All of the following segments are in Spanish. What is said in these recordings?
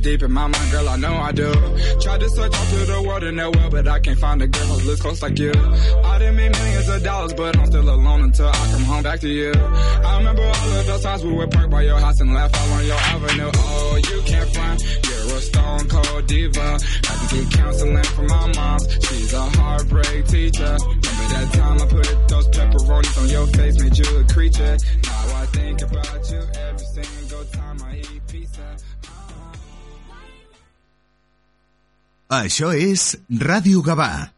cause deep in my mind, girl, I know I do. Tried to search all through the world and well, but I can't find a girl who looks close like you. I didn't make millions of dollars, but I'm still alone until I come home back to you. I remember all of those times we would park by your house and laugh out on your avenue. Oh, you can't front, you're a stone cold diva. I can get counseling from my mom, she's a heartbreak teacher. Remember that time I put those pepperonis on your face, made you a creature. Now I think about you every single Això és Ràdio Gavà.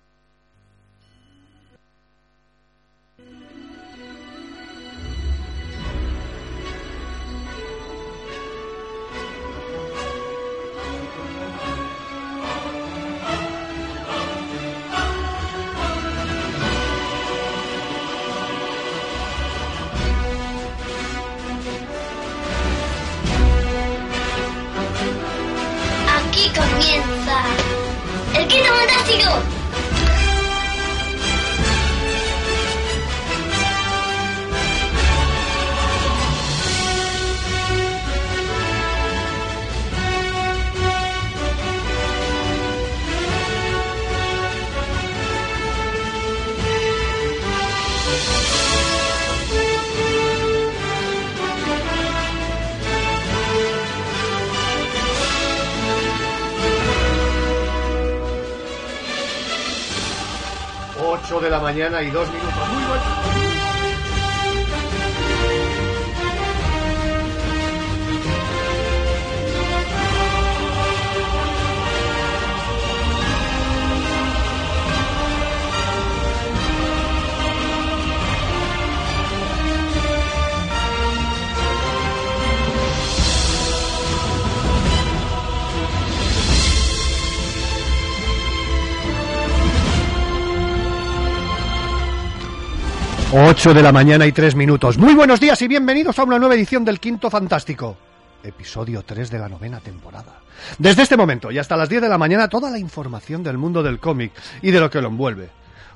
Mañana y dos 8 de la mañana y 3 minutos. Muy buenos días y bienvenidos a una nueva edición del Quinto Fantástico, episodio 3 de la novena temporada. Desde este momento y hasta las 10 de la mañana toda la información del mundo del cómic y de lo que lo envuelve.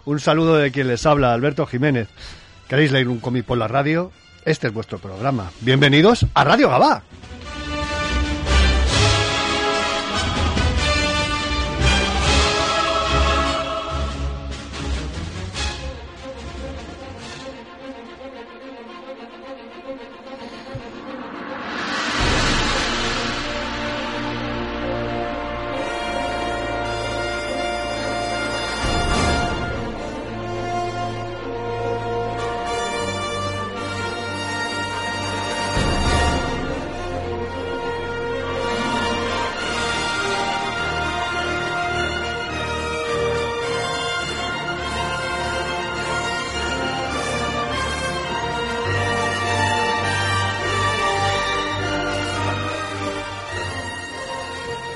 Un saludo de quien les habla, Alberto Jiménez. ¿Queréis leer un cómic por la radio? Este es vuestro programa. Bienvenidos a Radio Gabá.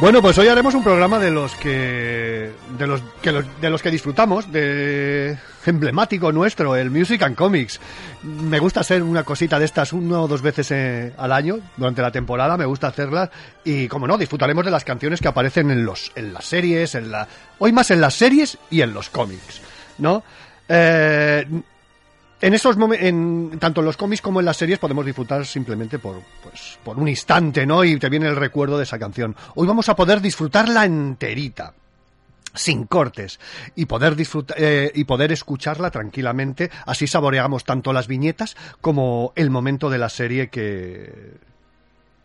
Bueno, pues hoy haremos un programa de los que de los que los- de los que disfrutamos, de emblemático nuestro, el Music and Comics. Me gusta hacer una cosita de estas una o dos veces eh, al año durante la temporada, me gusta hacerlas y como no, disfrutaremos de las canciones que aparecen en los en las series, en la hoy más en las series y en los cómics, ¿no? Eh, en esos momentos, tanto en los cómics como en las series podemos disfrutar simplemente por, pues, por un instante, ¿no? Y te viene el recuerdo de esa canción. Hoy vamos a poder disfrutarla enterita sin cortes y poder disfrutar eh, y poder escucharla tranquilamente así saboreamos tanto las viñetas como el momento de la serie que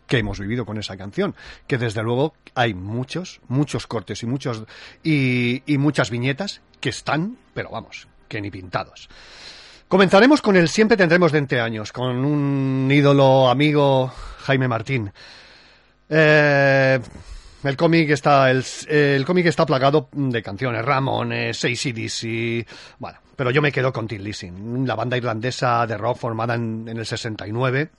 que hemos vivido con esa canción que desde luego hay muchos muchos cortes y muchos y muchas viñetas que están pero vamos que ni pintados Comenzaremos con el Siempre tendremos 20 años, con un ídolo amigo Jaime Martín. Eh, el cómic está el, cómic está plagado de canciones, Ramones, ACDC, bueno, pero yo me quedo con Tin Lizzy, la banda irlandesa de rock formada en, el 69.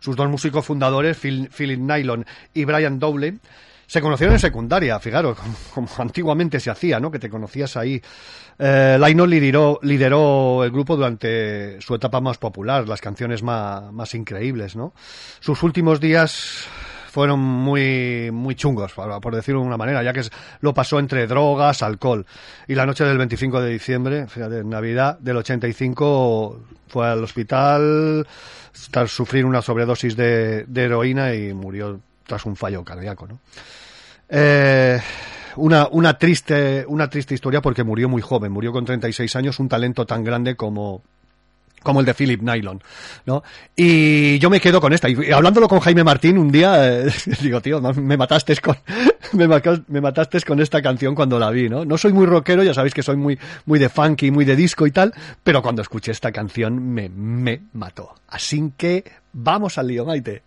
Sus dos músicos fundadores, Phil, Philip Nylon y Brian Dowley, se conocieron en secundaria, fijaros, como, como antiguamente se hacía, ¿no? Que te conocías ahí. Eh, Lionel lideró, lideró el grupo durante su etapa más popular, las canciones más, más increíbles, ¿no? Sus últimos días fueron muy, muy chungos, por, decirlo de una manera, ya que lo pasó entre drogas, alcohol. Y la noche del 25 de diciembre, fíjate, Navidad del 85, fue al hospital, tras sufrir una sobredosis de, de heroína y murió tras un fallo cardíaco, ¿no? Eh, una, una, triste, una triste historia porque murió muy joven, murió con 36 años, un talento tan grande como, como el de Philip Nylon, ¿no? Y yo me quedo con esta. Y hablándolo con Jaime Martín un día, eh, digo, tío, me mataste con, me, mataste con esta canción cuando la vi, ¿no? No soy muy rockero, ya sabéis que soy muy, muy de funky, muy de disco y tal, pero cuando escuché esta canción me, me mató. Así que vamos al lío, Maite.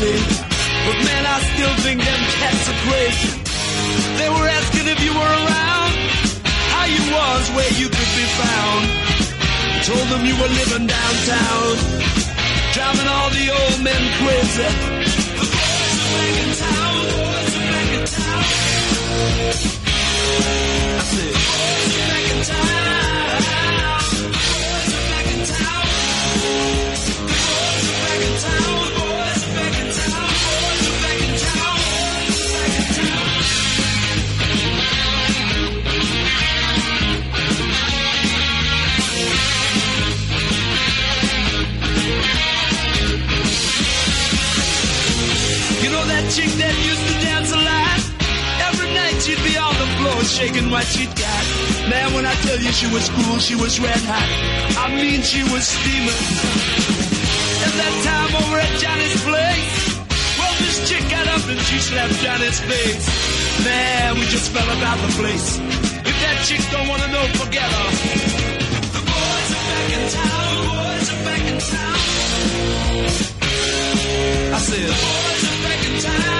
Say. But man, I still think them cats are crazy. They were asking if you were around, how you was, where you could be found. Told them you were living downtown, driving all the old men crazy. The boys are back in town, boys are back in town. I said, chick that used to dance a lot. Every night she'd be on the floor shaking what she'd got. Man, when I tell you she was cool, she was red hot. I mean, she was steaming. And that time over at Johnny's place, well, this chick got up and she slapped Johnny's face. Man, we just fell about the place. If that chick don't wanna know, forget her. The boys are back in town, The boys are back in town. I said, boys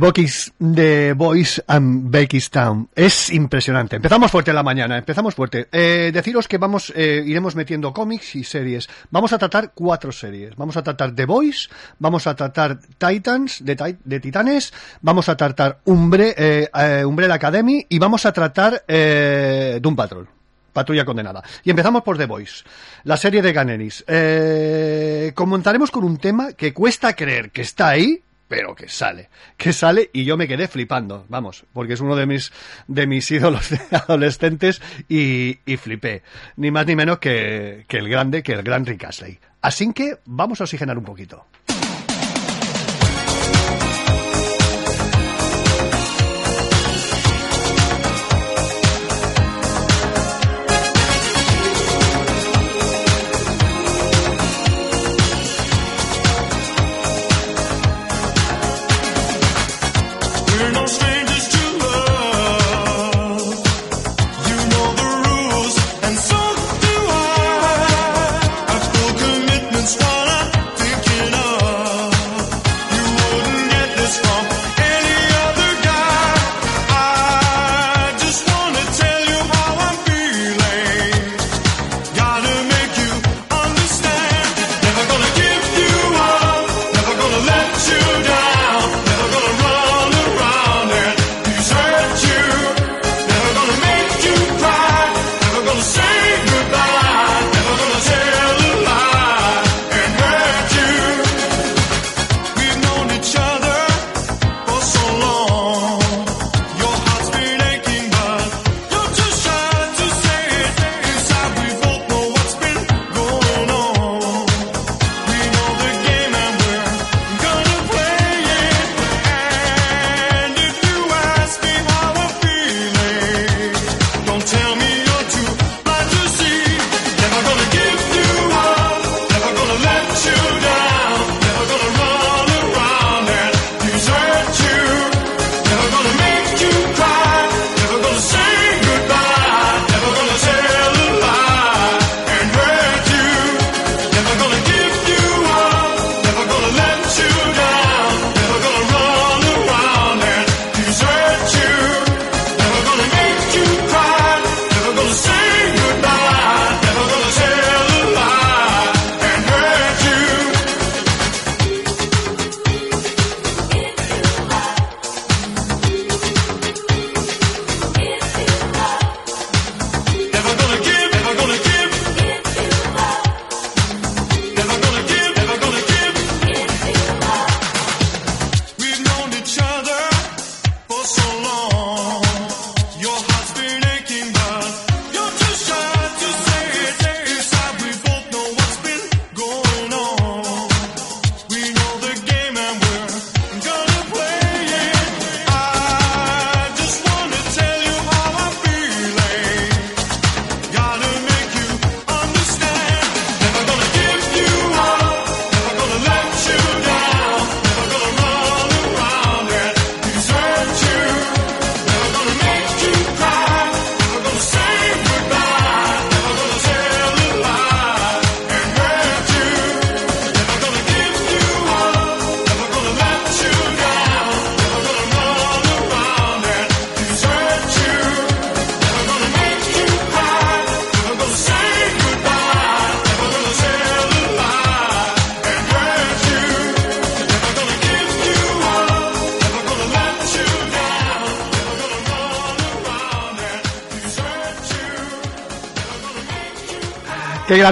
Boys, The Boys and Town. Es impresionante. Empezamos fuerte en la mañana, empezamos fuerte. Eh, deciros que vamos, eh, iremos metiendo cómics y series. Vamos a tratar cuatro series. Vamos a tratar The Boys, vamos a tratar Titans, de, de Titanes, vamos a tratar eh, eh, Umbrella Academy y vamos a tratar eh, Doom Patrol. Patrulla Condenada. Y empezamos por The Voice, la serie de Ganeris. Eh, comentaremos con un tema que cuesta creer que está ahí, pero que sale, que sale y yo me quedé flipando, vamos, porque es uno de mis de mis ídolos de adolescentes y, y flipé, ni más ni menos que, que el grande, que el gran Rick Astley. Así que vamos a oxigenar un poquito.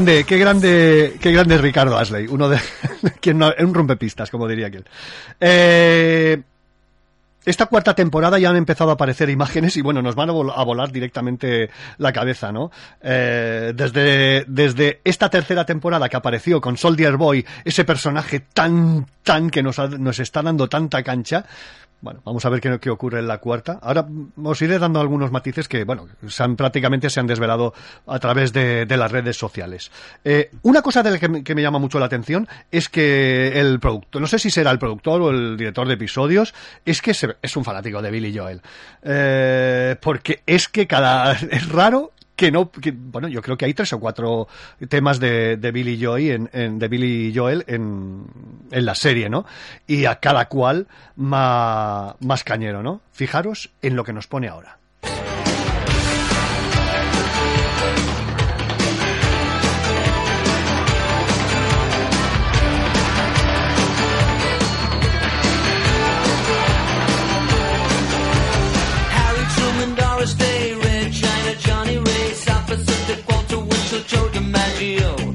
Qué grande, qué grande es Ricardo Asley, uno de quien no, un rompepistas, como diría aquel. Eh, esta cuarta temporada ya han empezado a aparecer imágenes y bueno, nos van a volar directamente la cabeza, ¿no? Eh, desde, desde esta tercera temporada que apareció con Soldier Boy, ese personaje tan, tan que nos, ha- nos está dando tanta cancha. Vamos a ver qué, ocurre en la cuarta. Ahora os iré dando algunos matices que, bueno, se han, prácticamente se han desvelado a través de, las redes sociales. Eh, una cosa de la que me llama mucho la atención es que el productor, no sé si será el productor o el director de episodios, es que se- es un fanático de Billy Joel. Eh, porque es que cada, es raro que no, que, bueno, yo creo que hay tres o cuatro temas de, de Billy en, de Billy Joel en, en, la serie, ¿no? Y a cada cual más, más cañero, ¿no? Fijaros en lo que nos pone ahora. feel.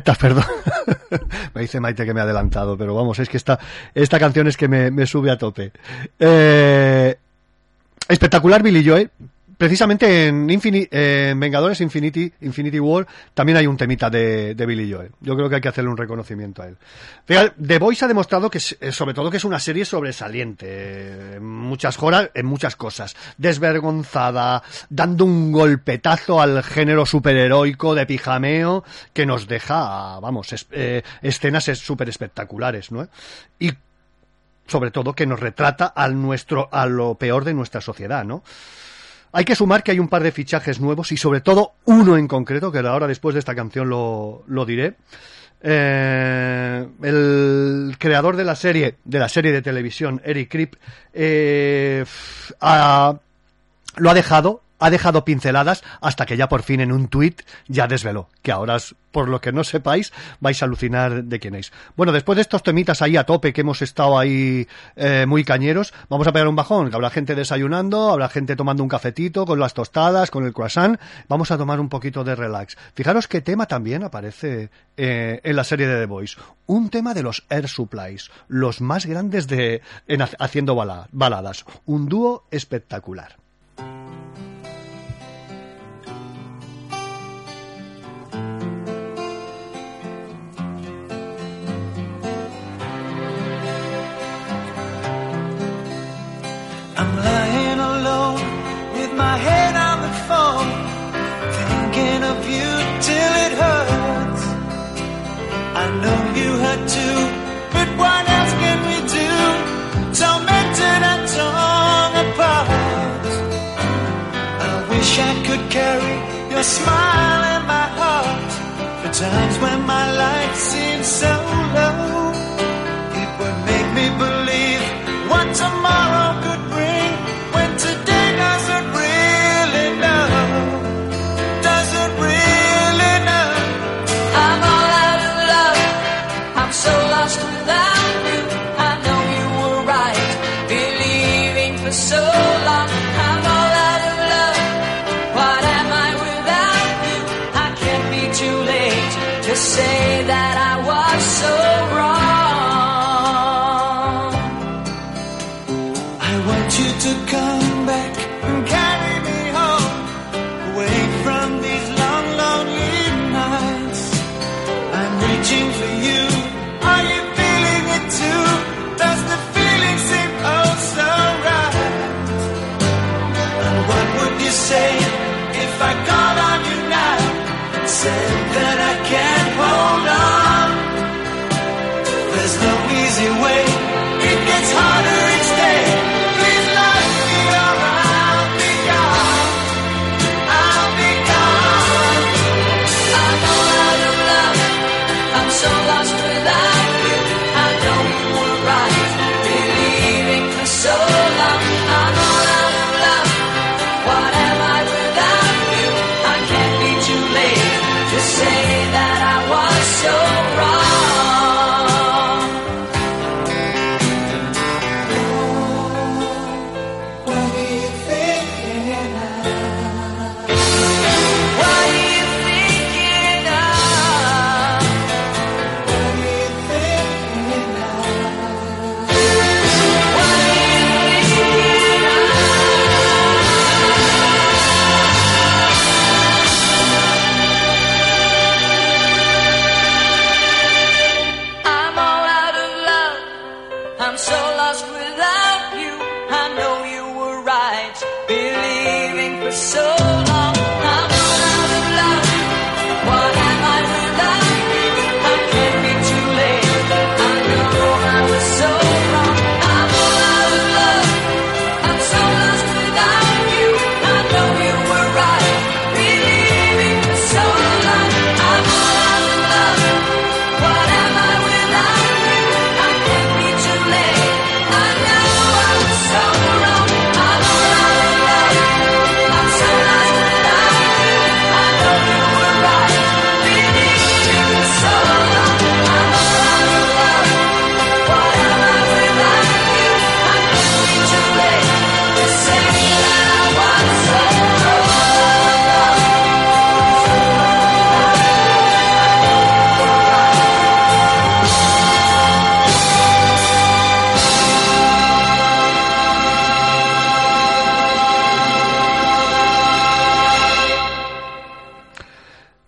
Perdón. me dice Maite que me ha adelantado, pero vamos, es que esta, esta canción es que me, me sube a tope. Eh, espectacular Billy Joel, Precisamente en, Infini Vengadores Infinity, Infinity War también hay un temita de, de, Billy Joel. Yo creo que hay que hacerle un reconocimiento a él. The Voice ha demostrado que, eh, sobre todo, que es una serie sobresaliente. Eh, en muchas, horas, en muchas cosas. Desvergonzada, dando un golpetazo al género superheroico de pijameo que nos deja, vamos, es, eh, escenas súper espectaculares, ¿no? Y sobre todo que nos retrata al nuestro, a lo peor de nuestra sociedad, ¿no? Hay que sumar que hay un par de fichajes nuevos y sobre todo uno en concreto, que ahora después de esta canción lo, lo diré. Eh, el creador de la serie, de la serie de televisión, Eric Krip, eh, ha- lo ha dejado, ha dejado pinceladas hasta que ya por fin en un tuit ya desveló, que ahora, por lo que no sepáis, vais a alucinar de quién es. Bueno, después de estos temitas ahí a tope que hemos estado ahí eh, muy cañeros, vamos a pegar un bajón, que habrá gente desayunando, habrá gente tomando un cafetito con las tostadas, con el croissant, vamos a tomar un poquito de relax. Fijaros qué tema también aparece eh, en la serie de The Voice, un tema de los Air Supplies, los más grandes de en ha- haciendo bala- baladas, un dúo espectacular. I know you hurt too, but what else can we do? Tormented and torn apart. I wish I could carry your smile in my heart for times when my life seems so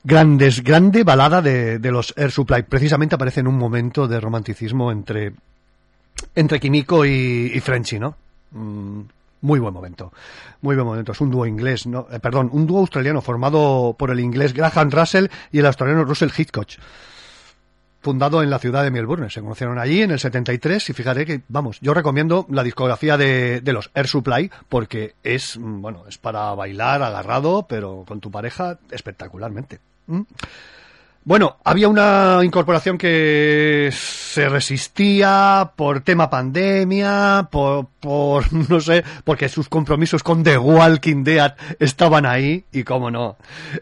Grandes, grande balada de, de los Air Supply. Precisamente aparece en un momento de romanticismo entre, entre y, y Frenchy, ¿no? Mm, muy buen momento. Muy buen momento. Es un dúo inglés, ¿no? Eh, perdón, un dúo australiano formado por el inglés Graham Russell y el australiano Russell Hitchcock. fundado en la ciudad de Melbourne. Se conocieron allí en el 73 y fíjate que, vamos, yo recomiendo la discografía de, de los Air Supply porque es, mm, bueno, es para bailar agarrado, pero con tu pareja espectacularmente. ¿Mm? Bueno, había una incorporación que se resistía por tema pandemia, por, por, no sé, porque sus compromisos con The Walking Dead estaban ahí, y cómo no,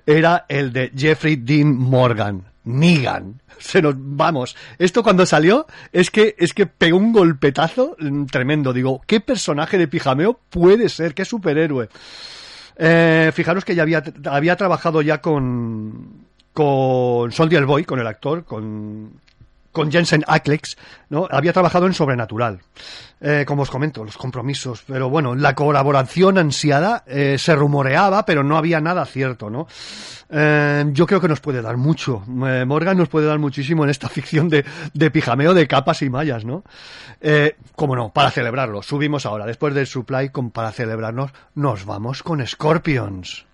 era el de Jeffrey Dean Morgan, Negan. Se nos, vamos, esto cuando salió es que, es que pegó un golpetazo mm, tremendo. Digo, ¿qué personaje de pijameo puede ser? ¿Qué superhéroe? Eh, fijaros que ya había, había trabajado ya con, con Soldier Boy, con el actor, con, con Jensen Ackles, ¿no? Había trabajado en Sobrenatural. Eh, como os comento, los compromisos. Pero bueno, la colaboración ansiada eh, se rumoreaba, pero no había nada cierto, ¿no? Eh, yo creo que nos puede dar mucho. Morgan nos puede dar muchísimo en esta ficción de, de pijameo de capas y mallas, ¿no? Como no, para celebrarlo. Subimos ahora, después del supply, con, para celebrarnos, nos vamos con Scorpions.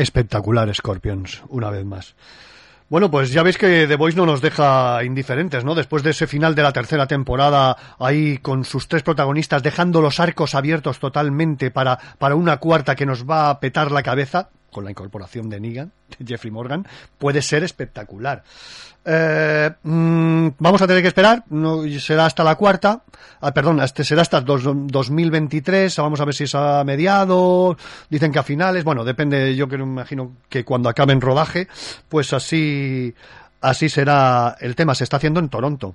Espectacular Scorpions, una vez más. Bueno, pues ya veis que The Voice no nos deja indiferentes, ¿no? Después de ese final de la tercera temporada, ahí con sus tres protagonistas, dejando los arcos abiertos totalmente para, para una cuarta que nos va a petar la cabeza, con la incorporación de Negan, de Jeffrey Morgan, puede ser espectacular. Eh, mm, vamos a tener que esperar, no, será hasta la cuarta, ah, perdón, este será hasta dos- 2023, vamos a ver si es a mediados, dicen que a finales, bueno, depende, yo creo, imagino que cuando acabe en rodaje, pues así, así será el tema, se está haciendo en Toronto.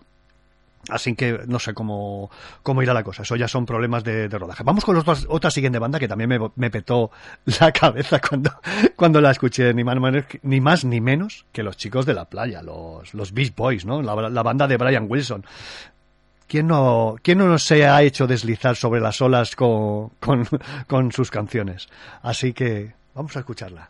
Así que no sé cómo, cómo irá la cosa. Eso ya son problemas de, de rodaje. Vamos con los otras- otra siguiente banda que también me, me petó la cabeza cuando, cuando la escuché, ni más, ni más ni menos que los chicos de la playa, los, los Beach Boys, ¿no? La, la banda de Brian Wilson. ¿Quién no, ¿Quién no se ha hecho deslizar sobre las olas con, con sus canciones? Así que vamos a escucharla.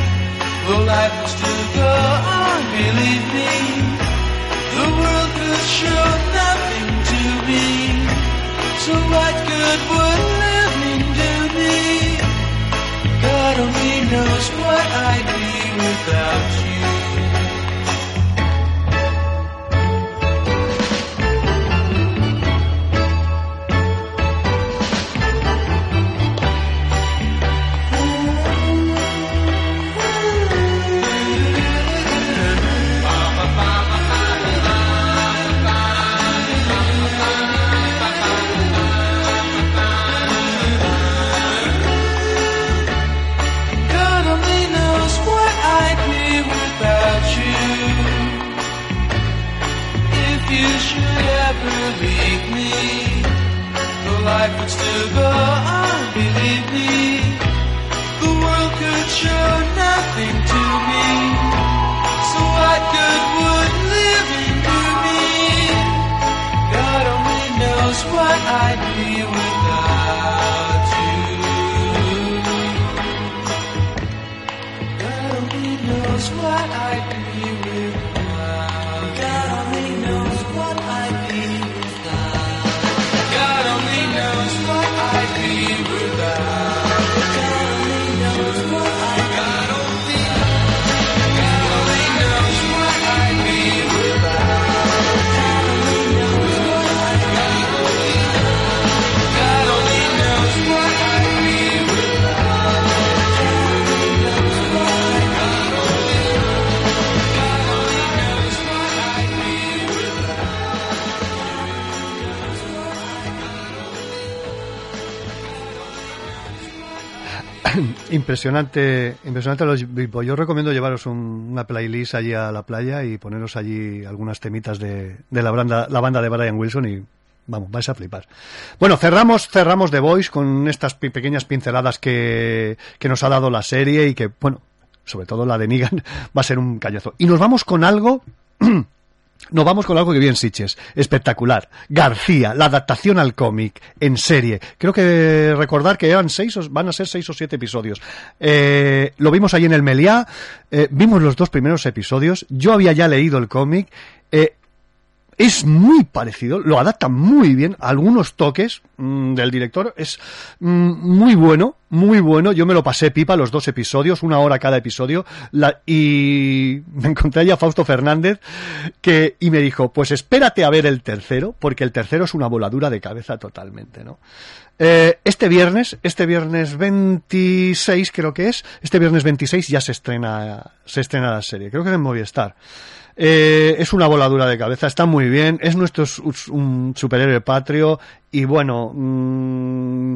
well, life will still go on, believe me. The world could show nothing to me. So what good would living do me? God only knows what I'd be without you. What Impresionante, impresionante los. Yo recomiendo llevaros un- una playlist allí a la playa y poneros allí algunas temitas de, de la, banda, de Brian Wilson y vamos, vais a flipar. Bueno, cerramos, cerramos The Voice con estas pequeñas pinceladas que, que nos ha dado la serie y que, bueno, sobre todo la de Negan, va a ser un cañazo. Y nos vamos con algo Nos vamos con algo que bien Siches. Espectacular. García, la adaptación al cómic, en serie. Creo que recordar que eran seis, van a ser seis o siete episodios. Eh, lo vimos ahí en el Meliá, eh, vimos los dos primeros episodios. Yo había ya leído el cómic. eh, es muy parecido, lo adapta muy bien, algunos toques mm, del director, es mm, muy bueno, muy bueno, yo me lo pasé pipa los dos episodios, una hora cada episodio, y me encontré allá a Fausto Fernández que, y me dijo, pues espérate a ver el tercero, porque el tercero es una voladura de cabeza totalmente, ¿no? Eh, este viernes, este viernes 26 creo que es, este viernes 26 ya se estrena, se estrena la serie, creo que es en Movistar. Eh, es una voladura de cabeza, está muy bien, es nuestro un superhéroe patrio y bueno, mm,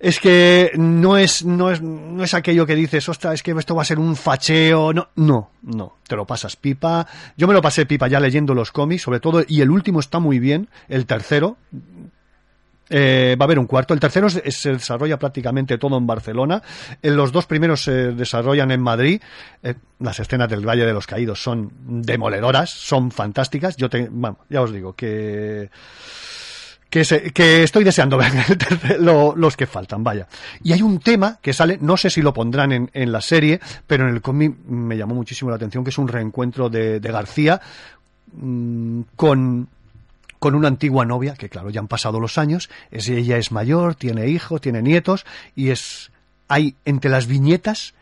Es que no es, no es, no es aquello que dices, ostras, es que esto va a ser un facheo. No, no, no. Te lo pasas pipa. Yo me lo pasé pipa ya leyendo los cómics, sobre todo, y el último está muy bien, el tercero. Eh, va a haber un cuarto. El tercero se, desarrolla prácticamente todo en Barcelona. Eh, los dos primeros se desarrollan en Madrid. Eh, las escenas del Valle de los Caídos son demoledoras, son fantásticas. Yo te, bueno, ya os digo que que, se- que estoy deseando ver los que faltan, vaya. Y hay un tema que sale, no sé si lo pondrán en, en la serie, pero en el cómic me llamó muchísimo la atención, que es un reencuentro de, de García mm, con con una antigua novia, que claro, ya han pasado los años, es, ella es mayor, tiene hijos, tiene nietos, y es, hay entre las viñetas,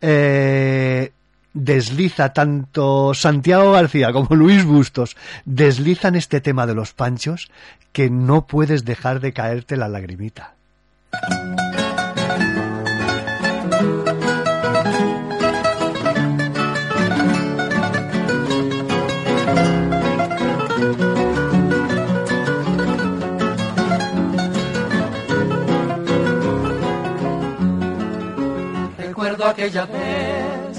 eh, desliza tanto Santiago García como Luis Bustos, deslizan este tema de los panchos, que no puedes dejar de caerte la lagrimita. Aquella vez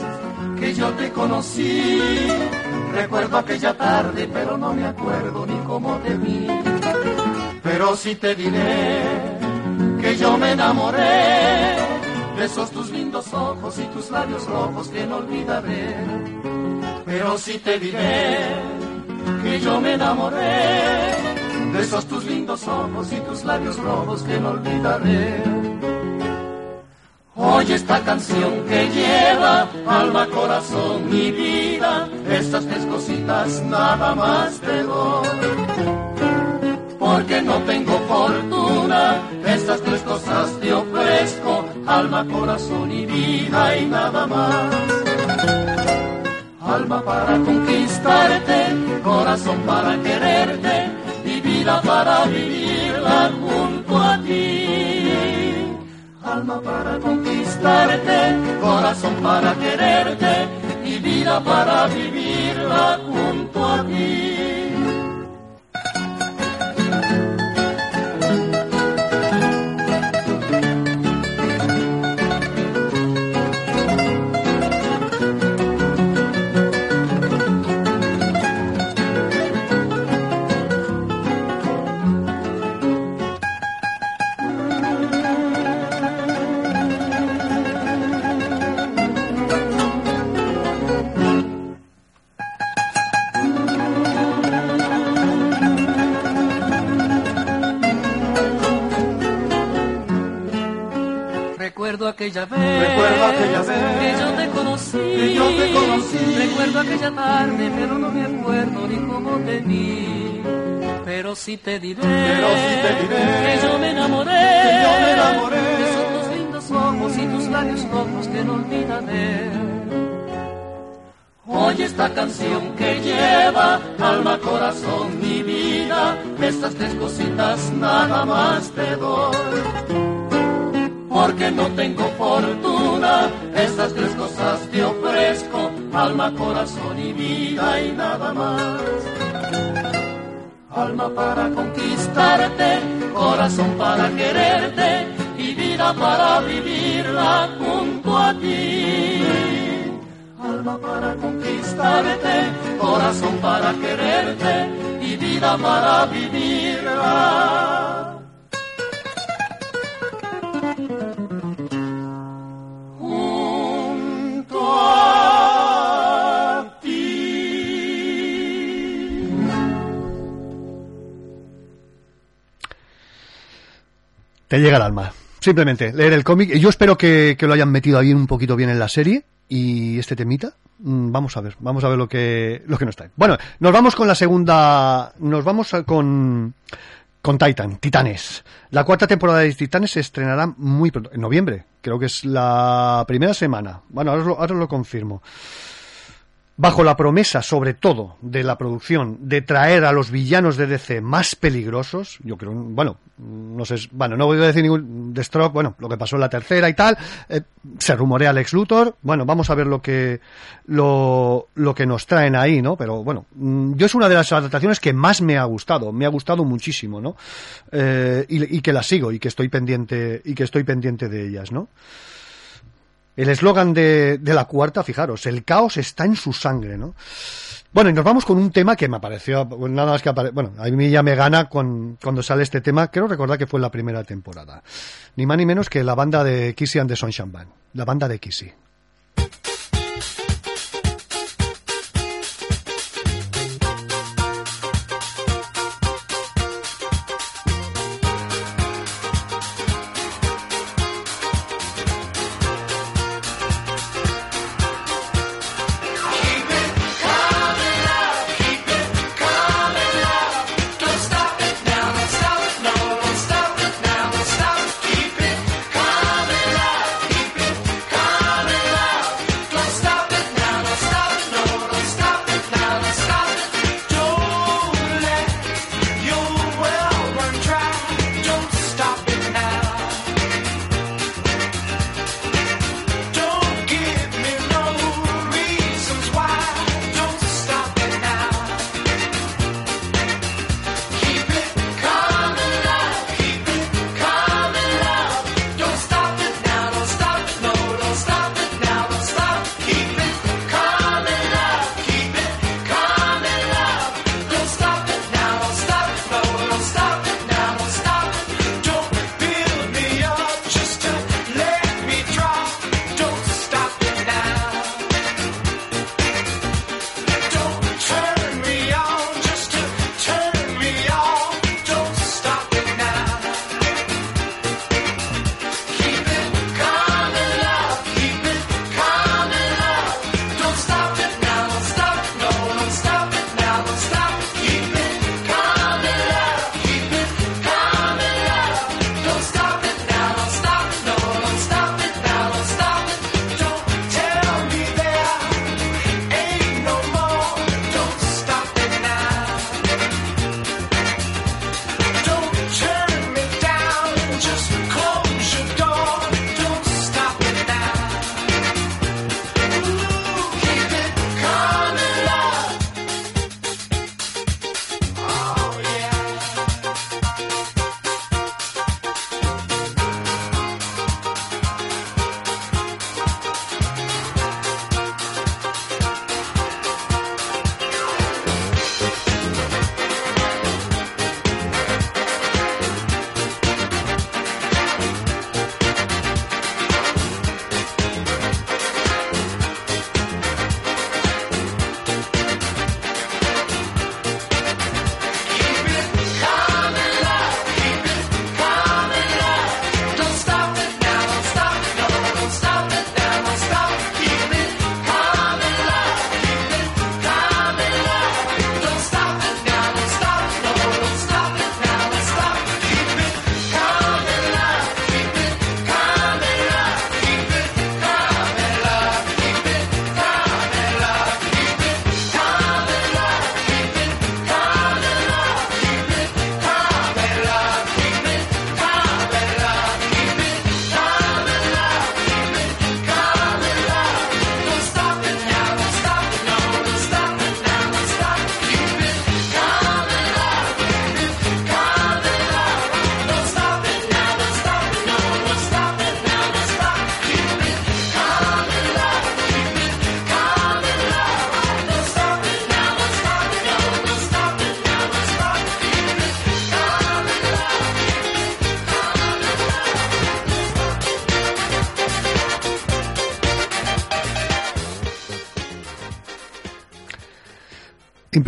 que yo te conocí. Recuerdo aquella tarde, pero no me acuerdo ni cómo te vi. Pero sí te diré que yo me enamoré de esos tus lindos ojos y tus labios rojos que no olvidaré. Pero sí te diré que yo me enamoré de esos tus lindos ojos y tus labios rojos que no olvidaré. Oye esta canción que lleva alma, corazón y vida, estas tres cositas nada más te doy. Porque no tengo fortuna, estas tres cosas te ofrezco, alma, corazón y vida y nada más. Alma para conquistarte, corazón para quererte y vida para vivirla junto a ti. Alma para conquistarte, corazón para quererte y vida para vivirla junto a ti. Aquella vez, Recuerdo aquella vez que yo te conocí. que yo te conocí. Recuerdo aquella tarde, pero no me acuerdo ni cómo te vi. Pero sí te diré, Pero sí te diré que yo me enamoré, que yo me enamoré esos tus lindos ojos y tus labios rojos que no olvidaré. Oye esta canción que lleva alma, corazón y vida, estas tres cositas nada más te doy. Porque no tengo fortuna, estas tres cosas te ofrezco, alma, corazón y vida y nada más. Alma para conquistarte, corazón para quererte y vida para vivirla junto a ti. Alma para conquistarte, corazón para quererte y vida para vivirla. Te llega al alma. Simplemente leer el cómic. Yo espero que, que lo hayan metido ahí un poquito bien en la serie. Y este temita, mm, vamos a ver, vamos a ver lo que, lo que nos trae. Bueno, nos vamos con la segunda, nos vamos con, con Titan, Titanes. La cuarta temporada de Titanes se estrenará muy pronto, en noviembre. Creo que es la primera semana. Bueno, ahora os lo, ahora os lo confirmo. Bajo la promesa, sobre todo, de la producción, de traer a los villanos de DC más peligrosos, yo creo, bueno, no sé, bueno, no voy a decir ningún de Stroke, bueno, lo que pasó en la tercera y tal, eh, se rumorea Lex Luthor, bueno, vamos a ver lo que, lo, lo que nos traen ahí, ¿no? Pero bueno, mm, yo es una de las adaptaciones que más me ha gustado, me ha gustado muchísimo, ¿no? Eh, y, y que la sigo y que estoy pendiente, y que estoy pendiente de ellas, ¿no? El eslogan de, la cuarta, fijaros, el caos está en su sangre, ¿no? Bueno, y nos vamos con un tema que me apareció, nada más que apare- bueno, a mí ya me gana con, cuando sale este tema, creo recordar que fue en la primera temporada. Ni más ni menos que la banda de Kissy and the Sunshine Band, la banda de Kissy.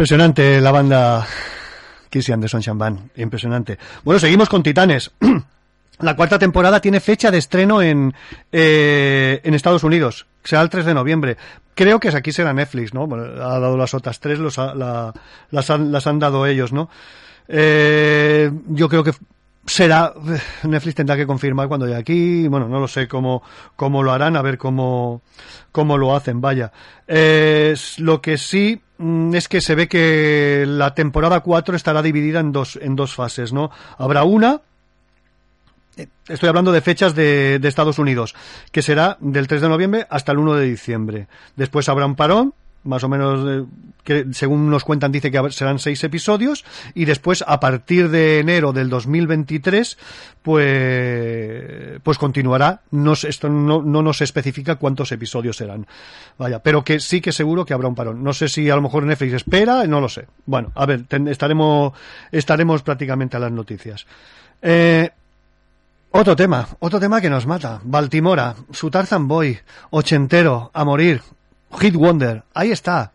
Impresionante la banda Kissy and the Sunshine Band, impresionante. Bueno, seguimos con Titanes. La cuarta temporada tiene fecha de estreno en, eh, en Estados Unidos. Será el 3 de noviembre. Creo que aquí será Netflix, ¿no? Bueno, ha dado las otras tres, los la- las, han, las han dado ellos, ¿no? Eh, yo creo que será Netflix tendrá que confirmar cuando llegue aquí bueno no lo sé cómo cómo lo harán a ver cómo cómo lo hacen vaya Eh, lo que sí mm, es que se ve que la temporada 4 estará dividida en dos en dos fases no habrá una eh, Estoy hablando de fechas de, de Estados Unidos, que será del 3 de noviembre hasta el 1 de diciembre. Después habrá un parón, más o menos, eh, que según nos cuentan, dice que serán seis episodios, y después, a partir de enero del 2023, pues, pues continuará. No, esto no, no nos especifica cuántos episodios serán. Vaya, pero que sí que seguro que habrá un parón. No sé si a lo mejor Netflix espera, no lo sé. Bueno, a ver, estaremos, estaremos prácticamente a las noticias. Eh, otro tema, otro tema que nos mata. Baltimora, su Tarzan Boy, ochentero, a morir. Hit Wonder, ahí está.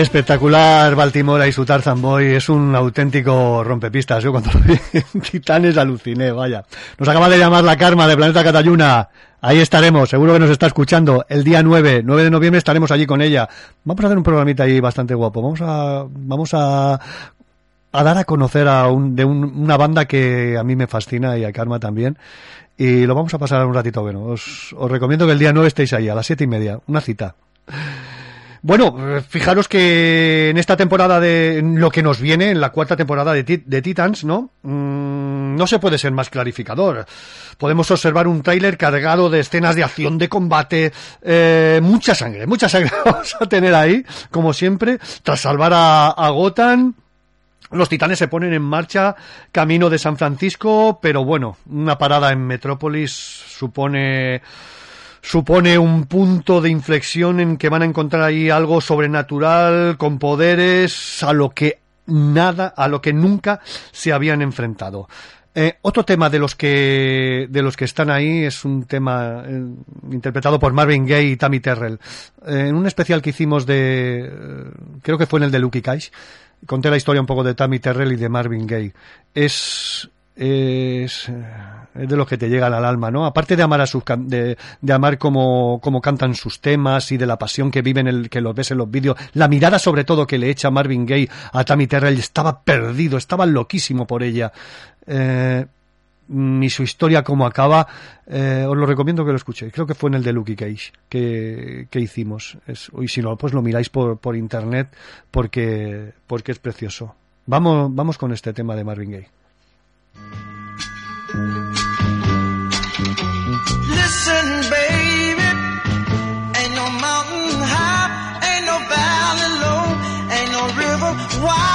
Espectacular Baltimore y su Tarzan Boy es un auténtico rompepistas. Yo cuando lo vi en Titanes aluciné, vaya. Nos acaba de llamar la Karma de Planeta Catayuna. Ahí estaremos, seguro que nos está escuchando. El día 9, 9 de noviembre estaremos allí con ella. Vamos a hacer un programita ahí bastante guapo. Vamos a, vamos a, a dar a conocer a un, de un- una banda que a mí me fascina y a Karma también. Y lo vamos a pasar un ratito bueno. Os, os recomiendo que el día 9 estéis ahí, a las siete y media. Una cita. Bueno, fijaros que en esta temporada de lo que nos viene, en la cuarta temporada de, de Titans, ¿no? Mm, no se puede ser más clarificador. Podemos observar un tráiler cargado de escenas de acción, de combate, eh, mucha sangre, mucha sangre vamos a tener ahí, como siempre, tras salvar a, a Gotham. Los titanes se ponen en marcha camino de San Francisco, pero bueno, una parada en Metrópolis supone supone un punto de inflexión en que van a encontrar ahí algo sobrenatural con poderes a lo que nada, a lo que nunca se habían enfrentado. Eh, otro tema de los que de los que están ahí es un tema eh, interpretado por Marvin Gaye y Tammy Terrell. Eh, en un especial que hicimos de creo que fue en el de Lucky Cash, conté la historia un poco de Tammy Terrell y de Marvin Gaye. Es es, eh, de los que te llegan al alma, ¿no? Aparte de amar a sus de, de amar como, como cantan sus temas y de la pasión que viven el que los ves en los vídeos, la mirada sobre todo que le echa Marvin Gaye a Tammy Terrell estaba perdido, estaba loquísimo por ella. Eh, mm, y su historia cómo acaba, eh, os lo recomiendo que lo escuchéis. Creo que fue en el de Lucky Cage que, que hicimos. Y si no, pues lo miráis por, por internet porque, porque es precioso. Vamos, vamos con este tema de Marvin Gaye. Listen, baby, ain't no mountain high, ain't no valley low, ain't no river wide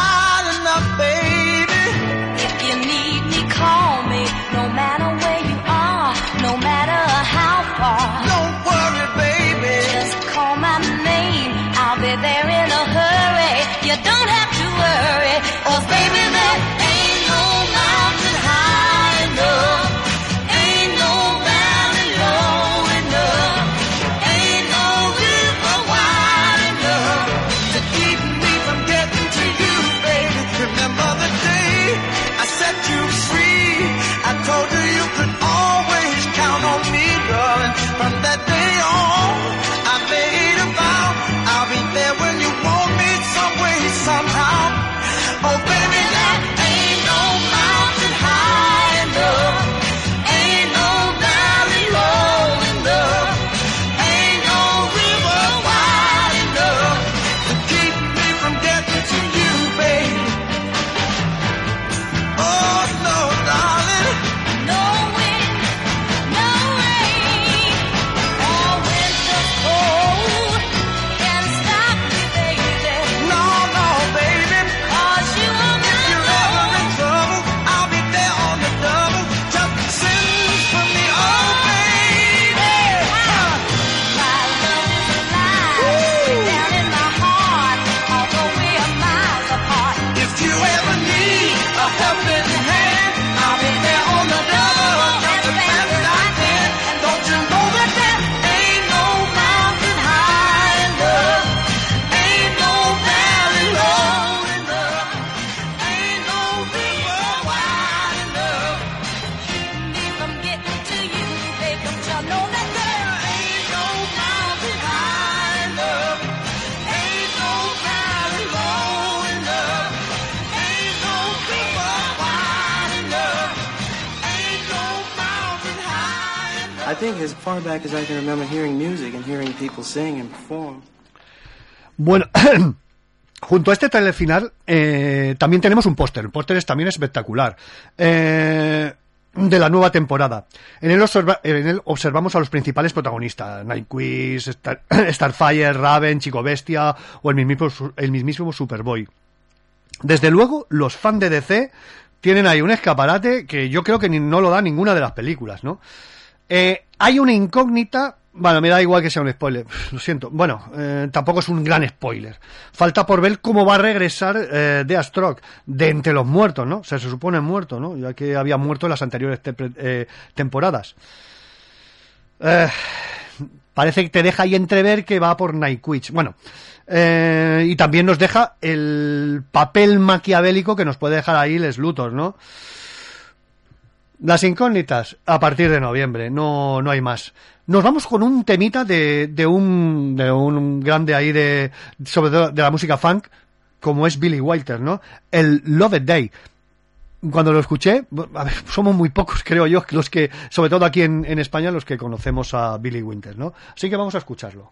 far back as I can remember hearing music and hearing people sing and perform. Bueno, junto a este trailer final eh, también tenemos un póster. El póster es también espectacular. Eh, de la nueva temporada. En él, observamos a los principales protagonistas. Nightwish, Star- Starfire, Raven, Chico Bestia o el mismísimo, el mismísimo Superboy. Desde luego, los fans de DC tienen ahí un escaparate que yo creo que no lo da ninguna de las películas, ¿no? Eh, hay una incógnita. Bueno, me da igual que sea un spoiler. Lo siento. Bueno, eh, tampoco es un gran spoiler. Falta por ver cómo va a regresar eh, Deathstroke de entre los muertos, ¿no? Se supone muerto, ¿no? Ya que había muerto en las anteriores te- eh, temporadas. Eh, parece que te deja ahí entrever que va por Nightwish. Bueno, y también nos deja el papel maquiavélico que nos puede dejar ahí Les Luthor, ¿no? Las incógnitas a partir de noviembre, no, no hay más. Nos vamos con un temita de, de un de un grande ahí de sobre todo de la música funk como es Billy Wilder, ¿no? El Love Day. Cuando lo escuché, a ver, somos muy pocos, creo yo, los que, sobre todo aquí en, en España, los que conocemos a Billy Winter, ¿no? Así que vamos a escucharlo.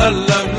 a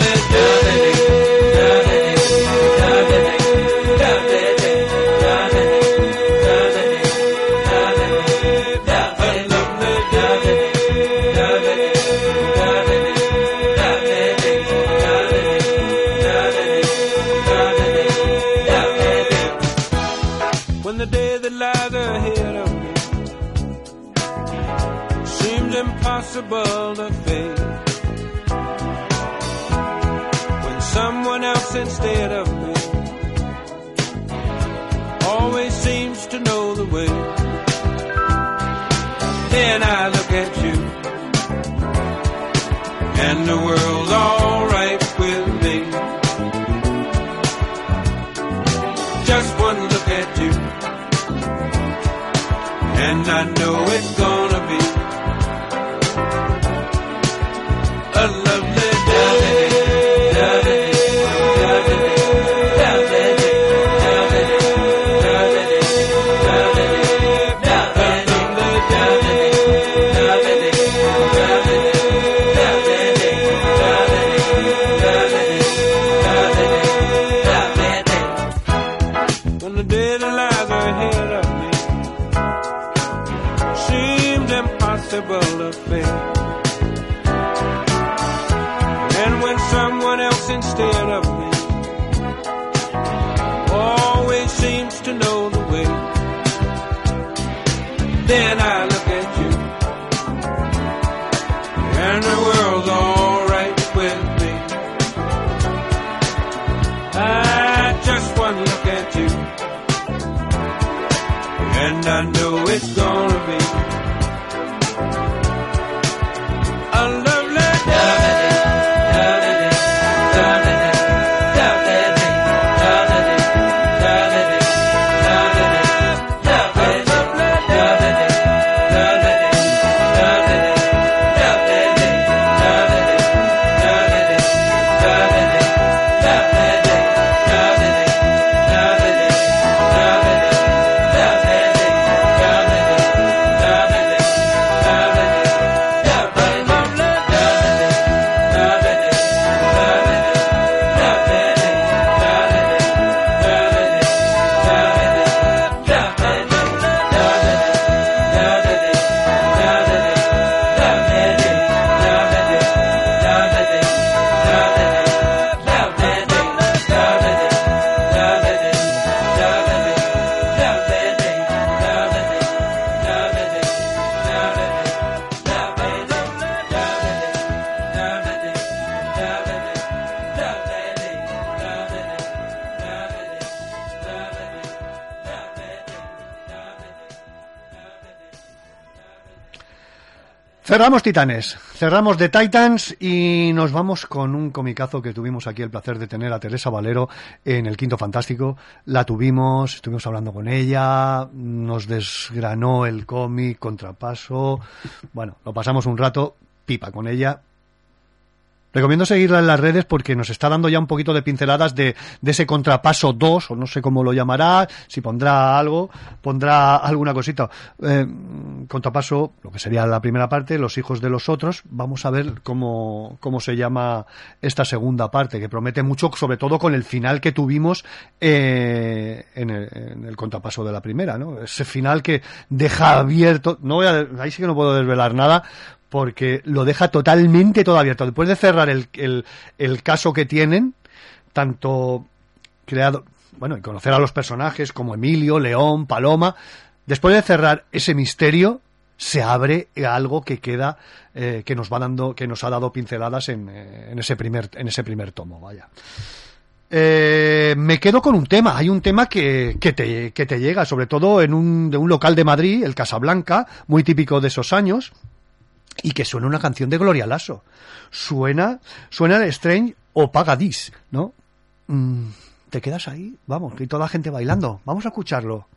and I know it's gonna be Cerramos Titanes, cerramos The Titans y nos vamos con un comicazo que tuvimos aquí el placer de tener a Teresa Valero en el Quinto Fantástico. La tuvimos, estuvimos hablando con ella, nos desgranó el cómic, contrapaso. Bueno, lo pasamos un rato pipa con ella. Recomiendo seguirla en las redes porque nos está dando ya un poquito de pinceladas de, de ese contrapaso 2, o no sé cómo lo llamará, si pondrá algo, pondrá alguna cosita. Eh, contrapaso, lo que sería la primera parte, Los hijos de los otros. Vamos a ver cómo, cómo se llama esta segunda parte, que promete mucho, sobre todo con el final que tuvimos eh, en, el, contrapaso de la primera, ¿no? Ese final que deja abierto, no voy a, ahí sí que no puedo desvelar nada, porque lo deja totalmente todo abierto. Después de cerrar el, el, el caso que tienen, tanto creado, bueno, y conocer a los personajes como Emilio, León, Paloma, después de cerrar ese misterio, se abre algo que queda, eh, que nos va dando, que nos ha dado pinceladas en, eh, en ese primer, en ese primer tomo, vaya. Eh, me quedo con un tema. Hay un tema que, que, te, que te llega, sobre todo en un, de un local de Madrid, el Casablanca, muy típico de esos años, y que suena una canción de Gloria Lasso. Suena, suena Strange o Pagadis, ¿no? Mm, te quedas ahí, vamos, y toda la gente bailando. Vamos a escucharlo.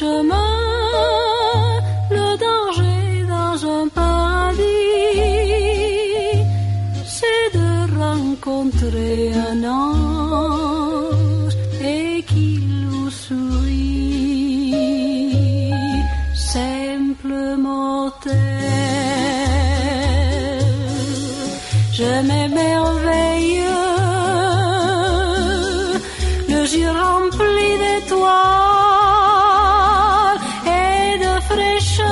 En chemin, de fraîcheur,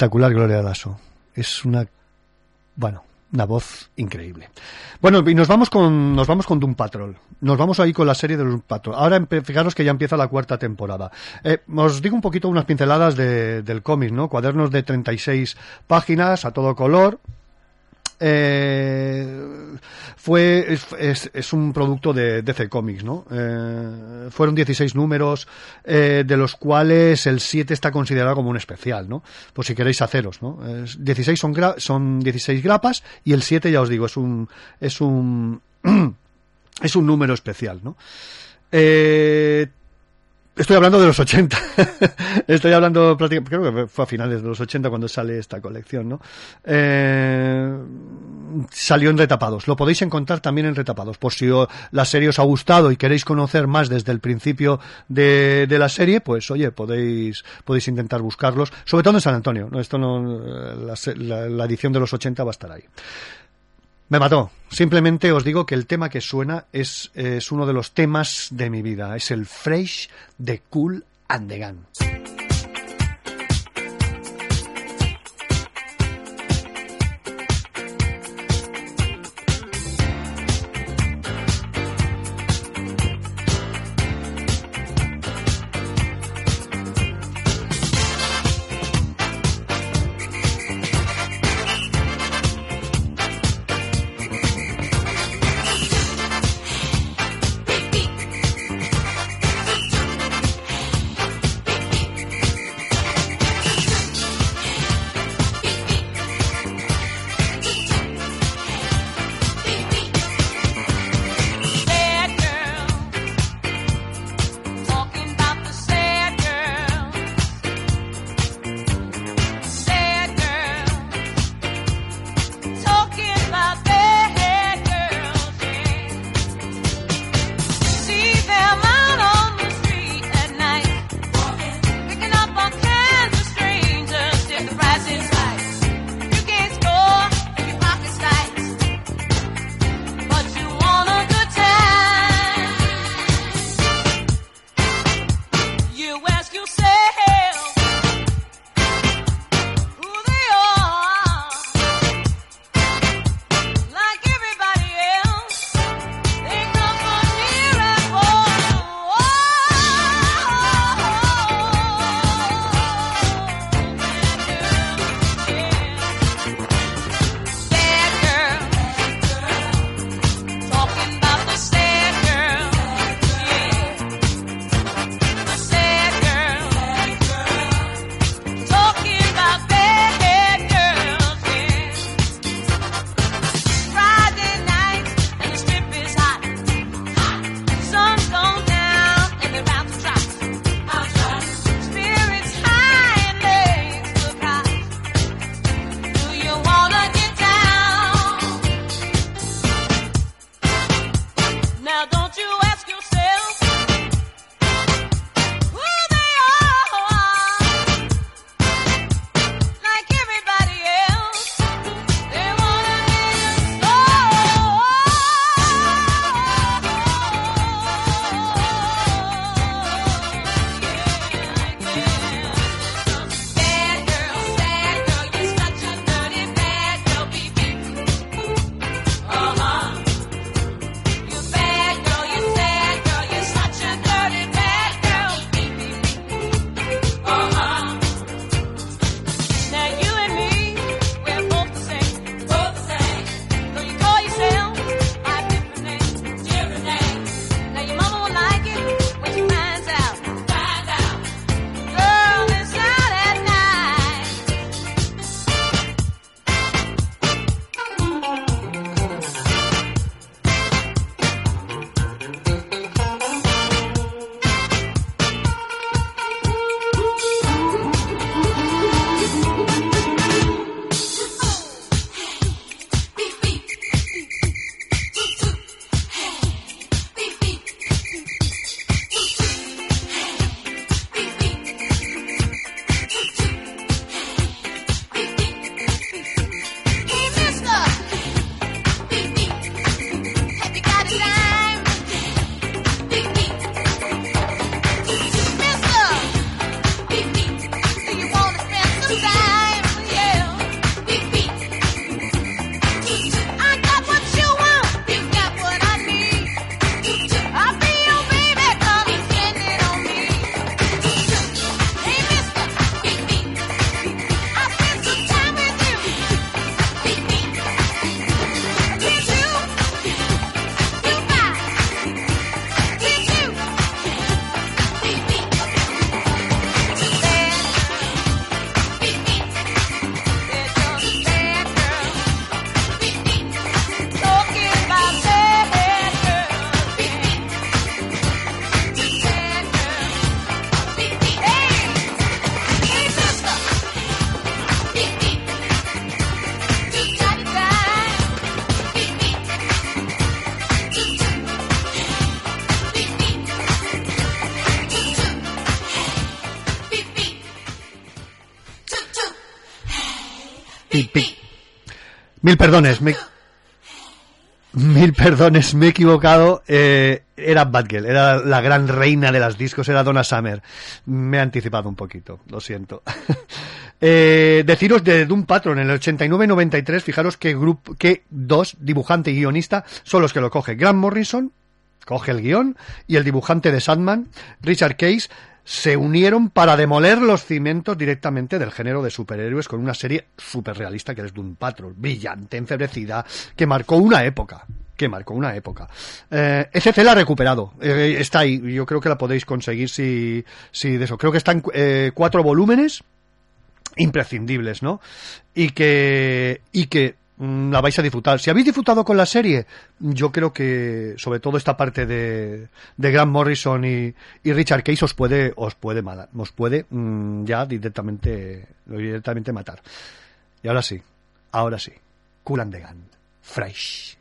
Espectacular Gloria Lasso. Es una, bueno, una voz increíble. Bueno, y nos vamos con, nos vamos con Doom Patrol. Nos vamos ahí con la serie de Doom Patrol. Ahora fijaros que ya empieza la cuarta temporada. Eh, os digo un poquito unas pinceladas de- del cómic, ¿no? Cuadernos de 36 páginas a todo color. Eh, fue es, es- es un producto de DC Comics, ¿no? Eh, fueron 16 números, eh, de los cuales el 7 está considerado como un especial, ¿no? Por si queréis haceros, ¿no? Es- 16 son, gra- son 16 grapas y el 7, ya os digo, es un es un es un número especial, ¿no? Eh, Estoy hablando de los 80. Estoy hablando prácticamente, creo que fue a finales de los 80 cuando sale esta colección, ¿no? Eh, salió en retapados. Lo podéis encontrar también en retapados. Por si o- la serie os ha gustado y queréis conocer más desde el principio de, de la serie, pues oye, podéis, podéis intentar buscarlos. Sobre todo en San Antonio. ¿no? Esto no, la, se- la- la edición de los 80 va a estar ahí. Me mató. Simplemente os digo que el tema que suena es, uno de los temas de mi vida. Es el Fresh de Cool and the Gang. Mil perdones, me... Mil perdones, me he equivocado. eh, era Batgirl, era la gran reina de las discos, era Donna Summer. Me he anticipado un poquito, lo siento. Eh, deciros de Doom Patron, en el 89-93, fijaros que grupo, que dos, dibujante y guionista, son los que lo coge. Grant Morrison, coge el guion, y el dibujante de Sandman, Richard Case, se unieron para demoler los cimientos directamente del género de superhéroes con una serie super realista que es Doom Patrol, brillante, enfebrecida, que marcó una época. Que marcó una época. Eh, la ha recuperado. eh, está ahí. Yo creo que la podéis conseguir si, si de eso. Creo que están eh, cuatro volúmenes imprescindibles, ¿no? Y que, y que la vais a disfrutar. Si habéis disfrutado con la serie, yo creo que sobre todo esta parte de, de Grant Morrison y, y Richard Case os puede, os puede matar, os puede mm, ya directamente, directamente matar. Y ahora sí, ahora sí, Cool and the Gun, Fresh.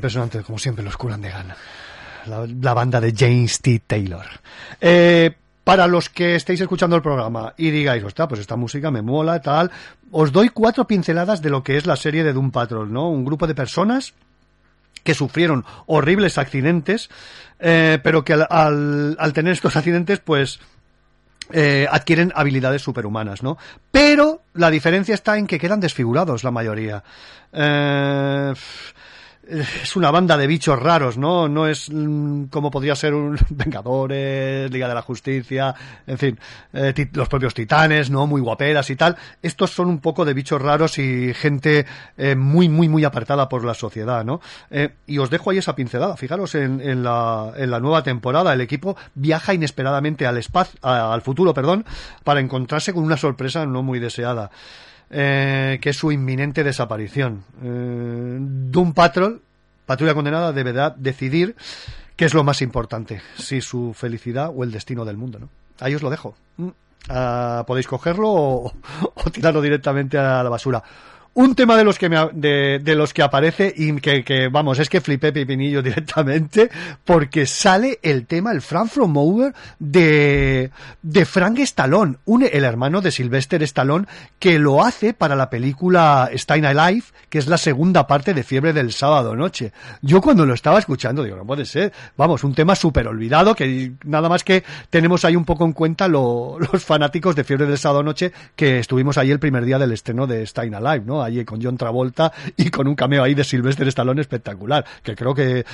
Impresionante, como siempre, los Cool and the Gang. La, banda de James T. Taylor. Eh, para los que estéis escuchando el programa y digáis, ostras, pues esta música me mola, tal, os doy cuatro pinceladas de lo que es la serie de Doom Patrol, ¿no? Un grupo de personas que sufrieron horribles accidentes, eh, pero que al tener estos accidentes, pues eh, adquieren habilidades superhumanas, ¿no? Pero la diferencia está en que quedan desfigurados la mayoría. Eh, es una banda de bichos raros, ¿no? No es mm, como podría ser un Vengadores, Liga de la Justicia, en fin, eh, los propios titanes, ¿no? Muy guaperas y tal. Estos son un poco de bichos raros y gente eh, muy, muy, muy apartada por la sociedad, ¿no? Eh, y os dejo ahí esa pincelada. Fijaros en, en la, en la nueva temporada, el equipo viaja inesperadamente al espacio, al futuro, perdón, para encontrarse con una sorpresa no muy deseada eh, que es su inminente desaparición. Eh, Patrol, Patrulla Condenada, deberá decidir qué es lo más importante, si su felicidad o el destino del mundo. ¿no? Ahí os lo dejo. Mm. Ah, podéis cogerlo o tirarlo directamente a la basura. Un tema de los que me, de, de los que aparece y que, que, vamos, es que flipé pepinillo directamente porque sale el tema, el Frank From Over de, de Frank Stallone, un, el hermano de Sylvester Stallone, que lo hace para la película Stein Alive, que es la segunda parte de Fiebre del Sábado Noche. Yo cuando lo estaba escuchando digo, no puede ser, vamos, un tema súper olvidado que nada más que tenemos ahí un poco en cuenta lo- los fanáticos de Fiebre del Sábado Noche que estuvimos ahí el primer día del estreno de Stein Alive, ¿no? Allí con John Travolta y con un cameo ahí de Sylvester Stallone espectacular, que creo que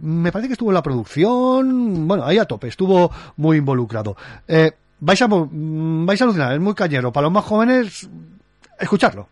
me parece que estuvo en la producción, bueno, ahí a tope, estuvo muy involucrado. Eh, vais a mm, vais a alucinar, es muy cañero. Para los más jóvenes, escucharlo.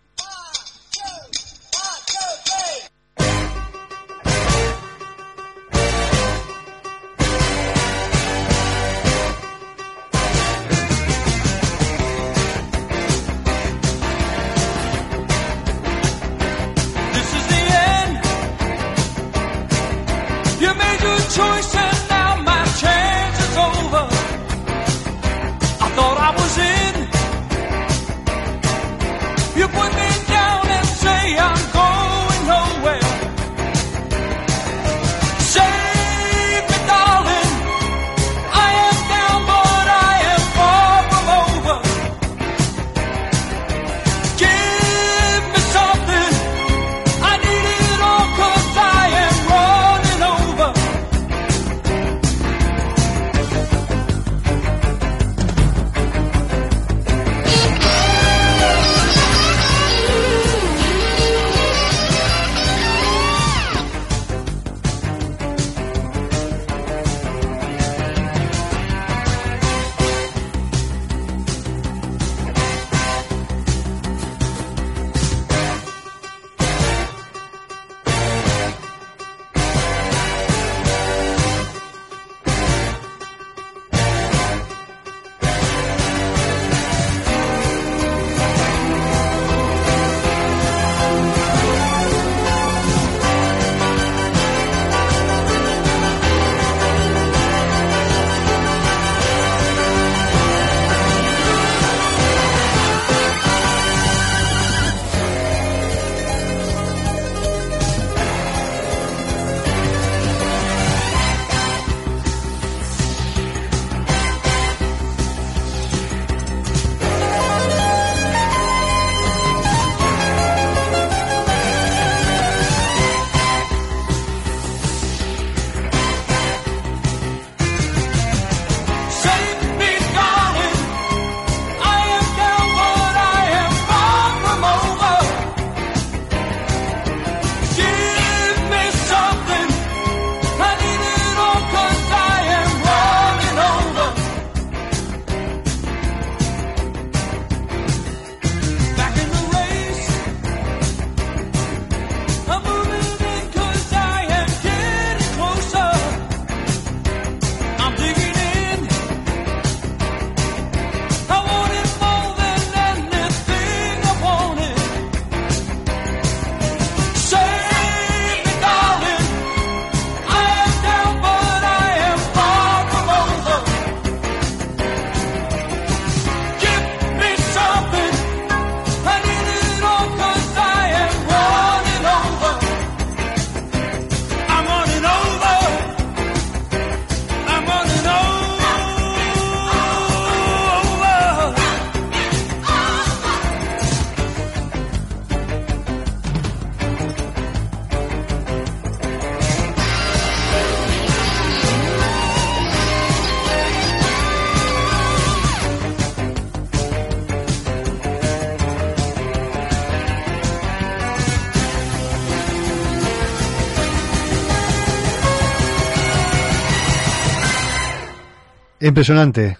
Impresionante.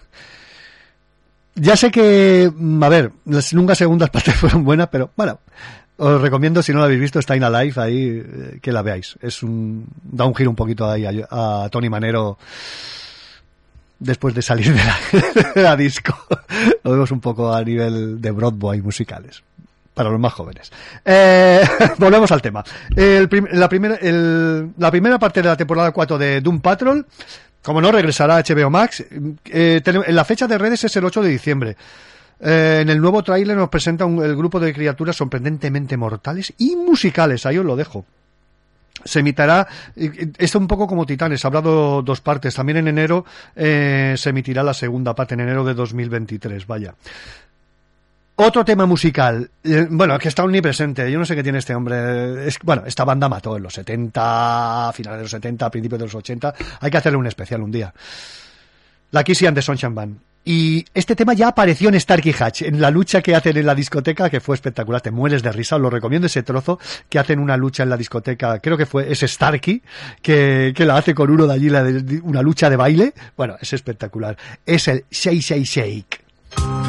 Ya sé que, mm, a ver, las nunca segundas partes fueron buenas, pero bueno, os recomiendo, si no la habéis visto, está Alive ahí, eh, que la veáis. Es un, da un giro un poquito ahí a, Tony Manero después de salir de la, de la disco. Lo vemos un poco a nivel de Broadway musicales. Para los más jóvenes. Eh, volvemos al tema. El prim- la, primera, el- la primera parte de la temporada 4 de Doom Patrol, como no, regresará a HBO Max. Eh, la fecha de redes es el 8 de diciembre. Eh, en el nuevo tráiler nos presenta un- el grupo de criaturas sorprendentemente mortales y musicales. Ahí os lo dejo. Se emitirá, eh, es un poco como Titanes, habrá do- dos partes. También en enero eh, se emitirá la segunda parte, en enero de 2023, vaya. Otro tema musical, eh, bueno, que está omnipresente, yo no sé qué tiene este hombre. Es, bueno, esta banda mató en los 70, finales de los 70, principios de los 80. Hay que hacerle un especial un día. La Kissy and the Sunshine Band. Y este tema ya apareció en Starkey Hatch, en la lucha que hacen en la discoteca, que fue espectacular. Te mueres de risa, os lo recomiendo ese trozo, que hacen una lucha en la discoteca, creo que fue ese Starkey, que, que la hace con uno de allí, la una lucha de baile. Bueno, es espectacular. Es el Shake Shake Shake.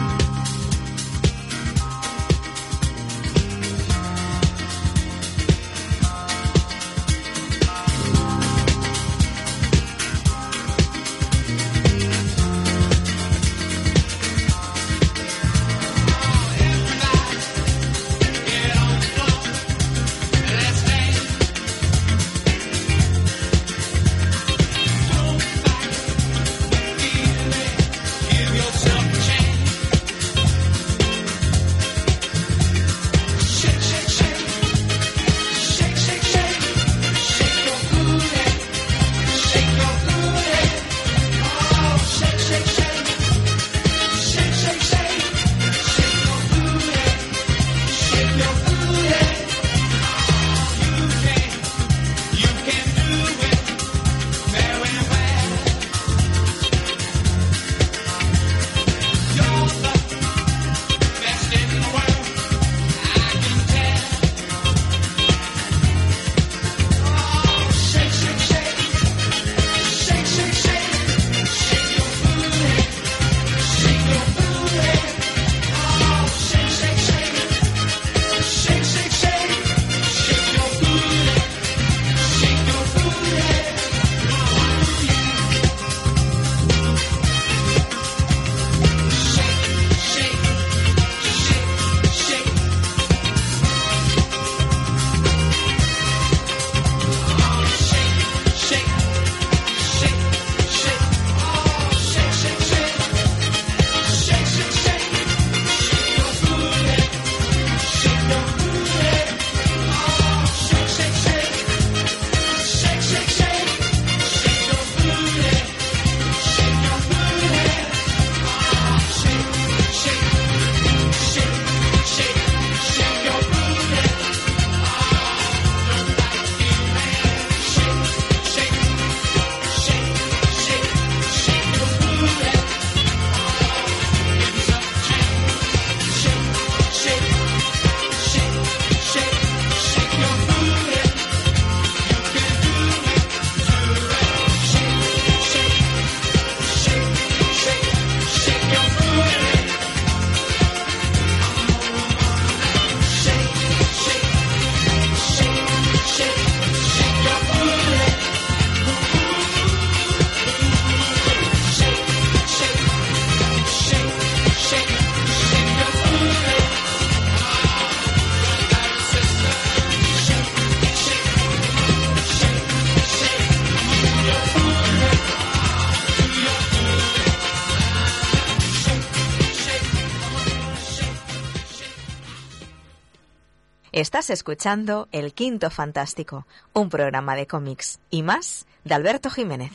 Estás escuchando El Quinto Fantástico, un programa de cómics y más de Alberto Jiménez.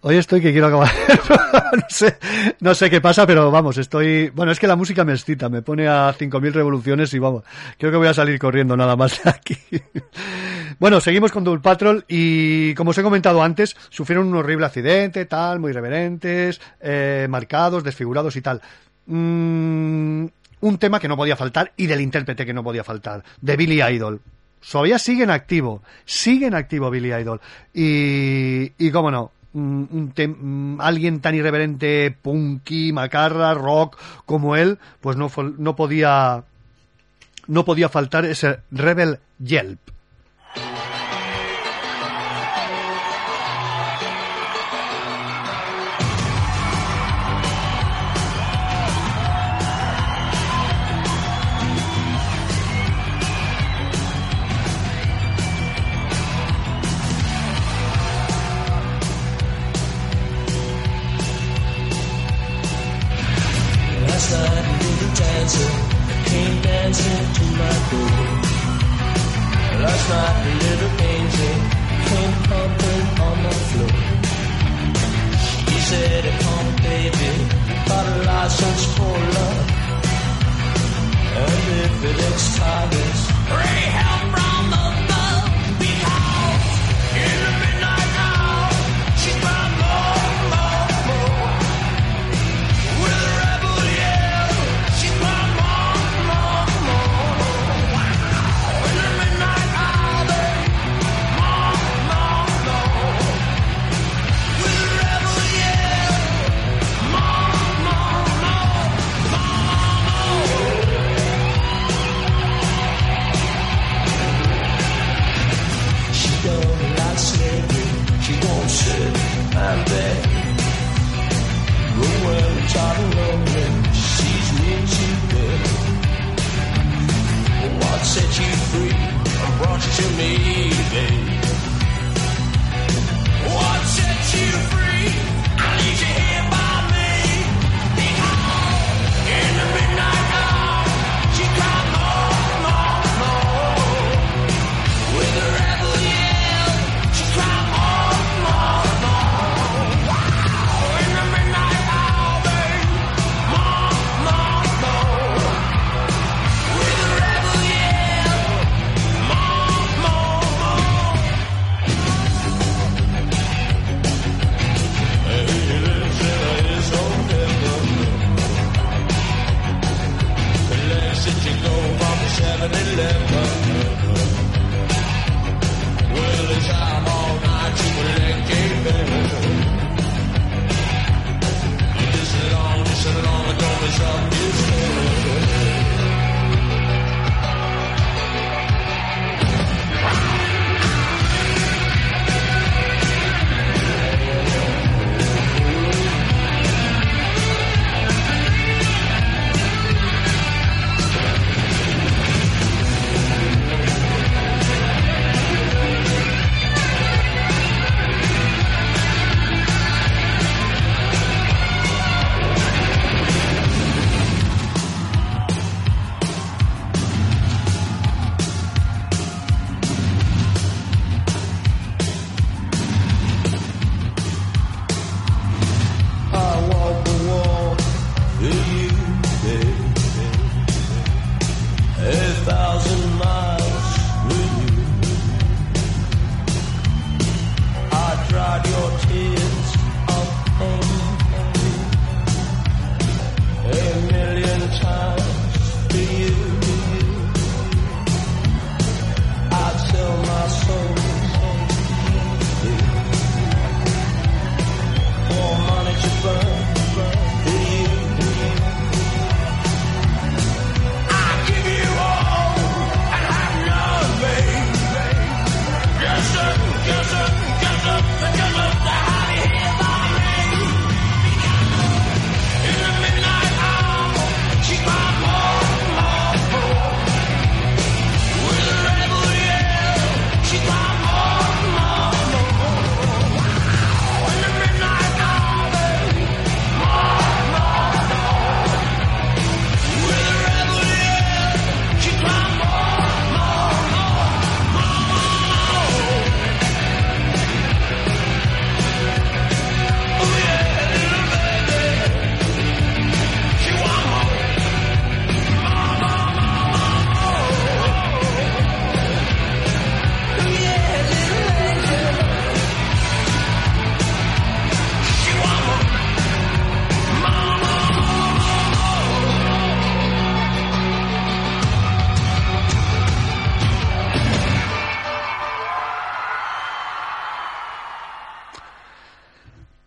Hoy estoy que quiero acabar. no, sé, qué pasa, pero vamos, estoy. Bueno, es que la música me excita, me pone a 5.000 revoluciones y vamos, creo que voy a salir corriendo nada más de aquí. bueno, seguimos con Double Patrol y como os he comentado antes, sufrieron un horrible accidente, tal, muy irreverentes, eh, marcados, desfigurados y tal. Mm, un tema que no podía faltar y del intérprete que no podía faltar, de Billy Idol. Todavía siguen activo, siguen activo Billy Idol. Y, y cómo no, un mm, alguien tan irreverente, punky, macarra, rock como él, pues no, no podía no podía faltar ese Rebel Yelp.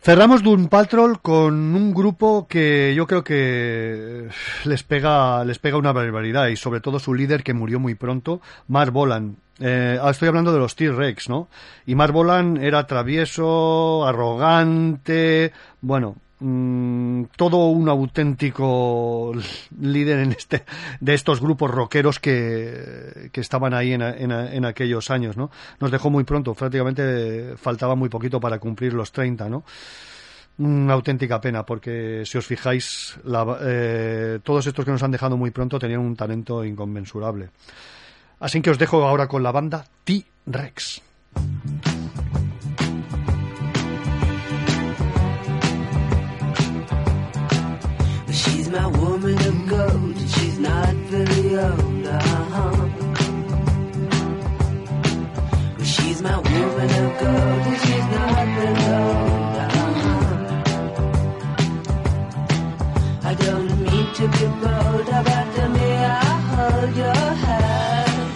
Cerramos Doom Patrol con un grupo que yo creo que les pega, les pega una barbaridad y sobre todo su líder que murió muy pronto, Mark Bolan. Eh, ahora estoy hablando de los T-Rex, ¿no? Y Mark Bolan era travieso, arrogante, bueno, mm, todo un auténtico líder en este, de estos grupos rockeros que, que estaban ahí en, en- en aquellos años, ¿no? Nos dejó muy pronto, prácticamente faltaba muy poquito para cumplir los 30, ¿no? Una auténtica pena, porque si os fijáis, eh, todos estos que nos han dejado muy pronto tenían un talento inconmensurable. Así que os dejo ahora con la banda T-Rex. She's my woman of gold, and she's not very old. Uh-huh. Well, she's my woman of gold, and she's not very old. Uh-huh. I don't mean to be bold, but to me I hold your hand.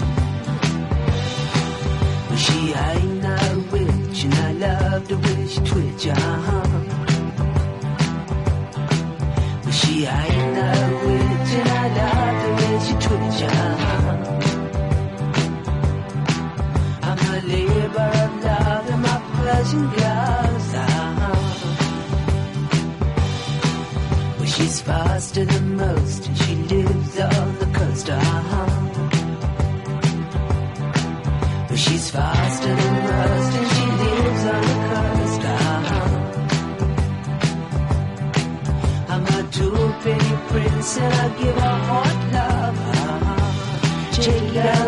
Well, she ain't no witch, and I love the way twitch. Uh-huh. She's faster than most and she lives on the coast uh-huh. But she's faster than most and penny prince and I give a hot love. Ah, Take it out,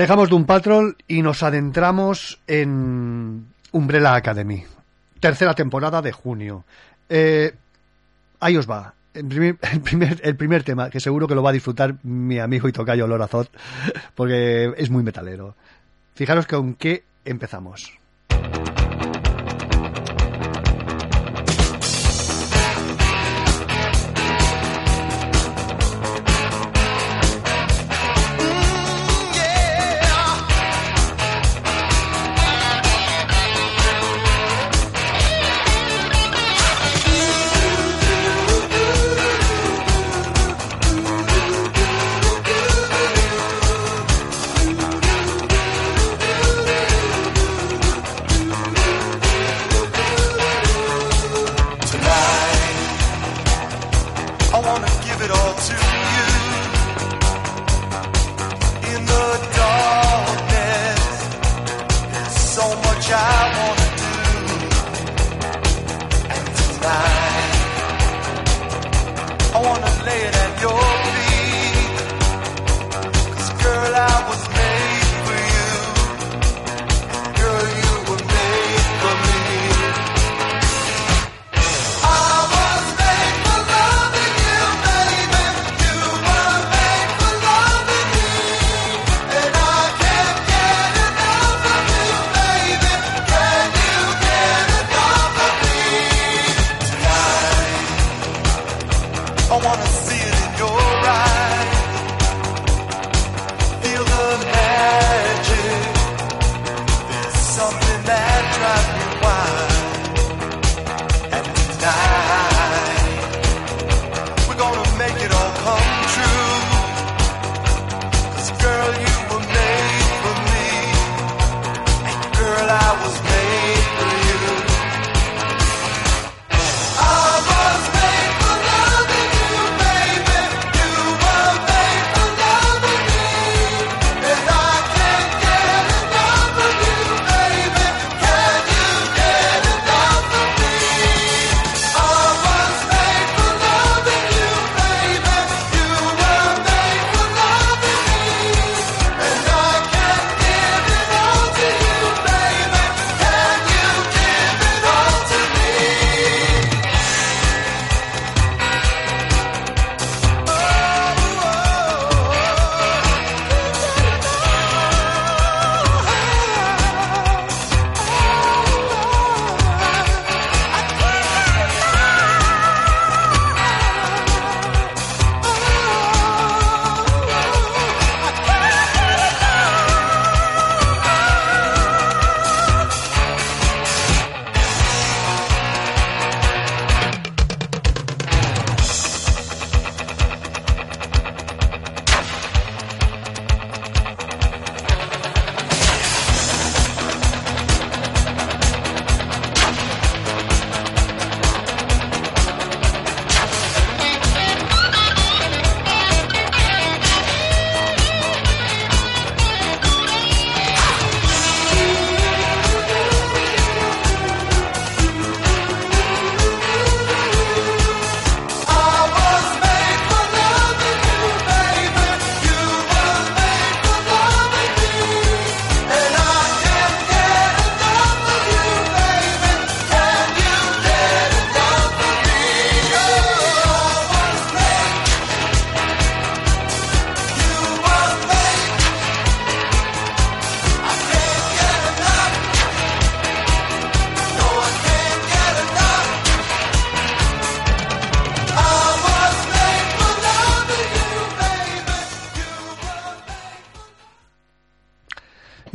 Dejamos Doom Patrol y nos adentramos en Umbrella Academy. Tercera temporada de junio. Eh, ahí os va. El primer, el, primer, tema, que seguro que lo va a disfrutar mi amigo y tocayo Lorazot, porque es muy metalero. Fijaros con qué empezamos.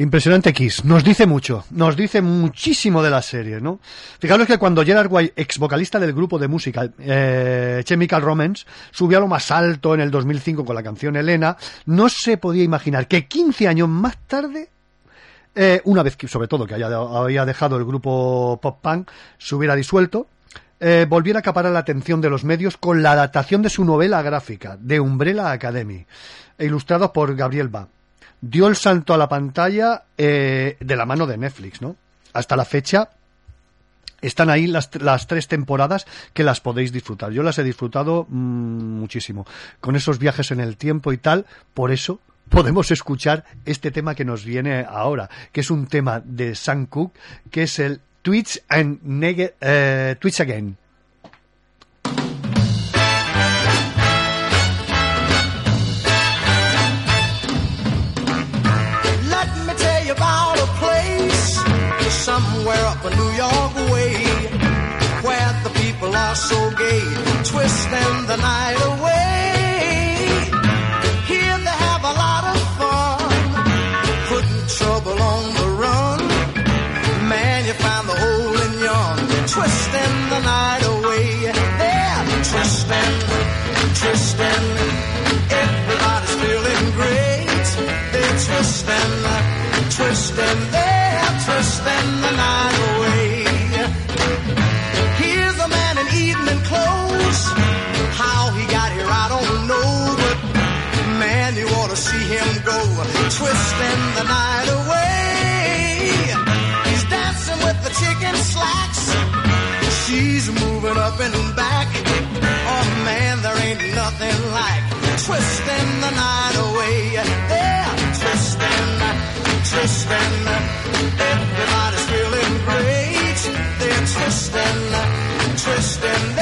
Impresionante Kiss, nos dice mucho, nos dice muchísimo de la serie, ¿no? Fijaros que cuando Gerard Way, ex vocalista del grupo de música eh, Chemical Romance, subió a lo más alto en el 2005 con la canción Elena, no se podía imaginar que 15 años más tarde, eh, una vez que, sobre todo, que haya, había dejado el grupo pop punk, se hubiera disuelto, eh, volviera a acaparar la atención de los medios con la adaptación de su novela gráfica, de Umbrella Academy, ilustrado por Gabriel Ba. Dio el salto a la pantalla eh, de la mano de Netflix, ¿no? Hasta la fecha están ahí las, las tres temporadas que las podéis disfrutar. Yo las he disfrutado mm, muchísimo. Con esos viajes en el tiempo y tal, por eso podemos escuchar este tema que nos viene ahora, que es un tema de Sam Cooke, que es el Twitch and Neg eh, Twitch Again. They're twisting, twisting. They're twisting the night away. Here's a man in evening clothes. How he got here, I don't know, but man, you ought to see him go, twisting the night away. He's dancing with the chicken slacks. She's moving up and back. Oh man, there ain't nothing like twisting the night twisting. Everybody's feeling great. They're twisting, twisting.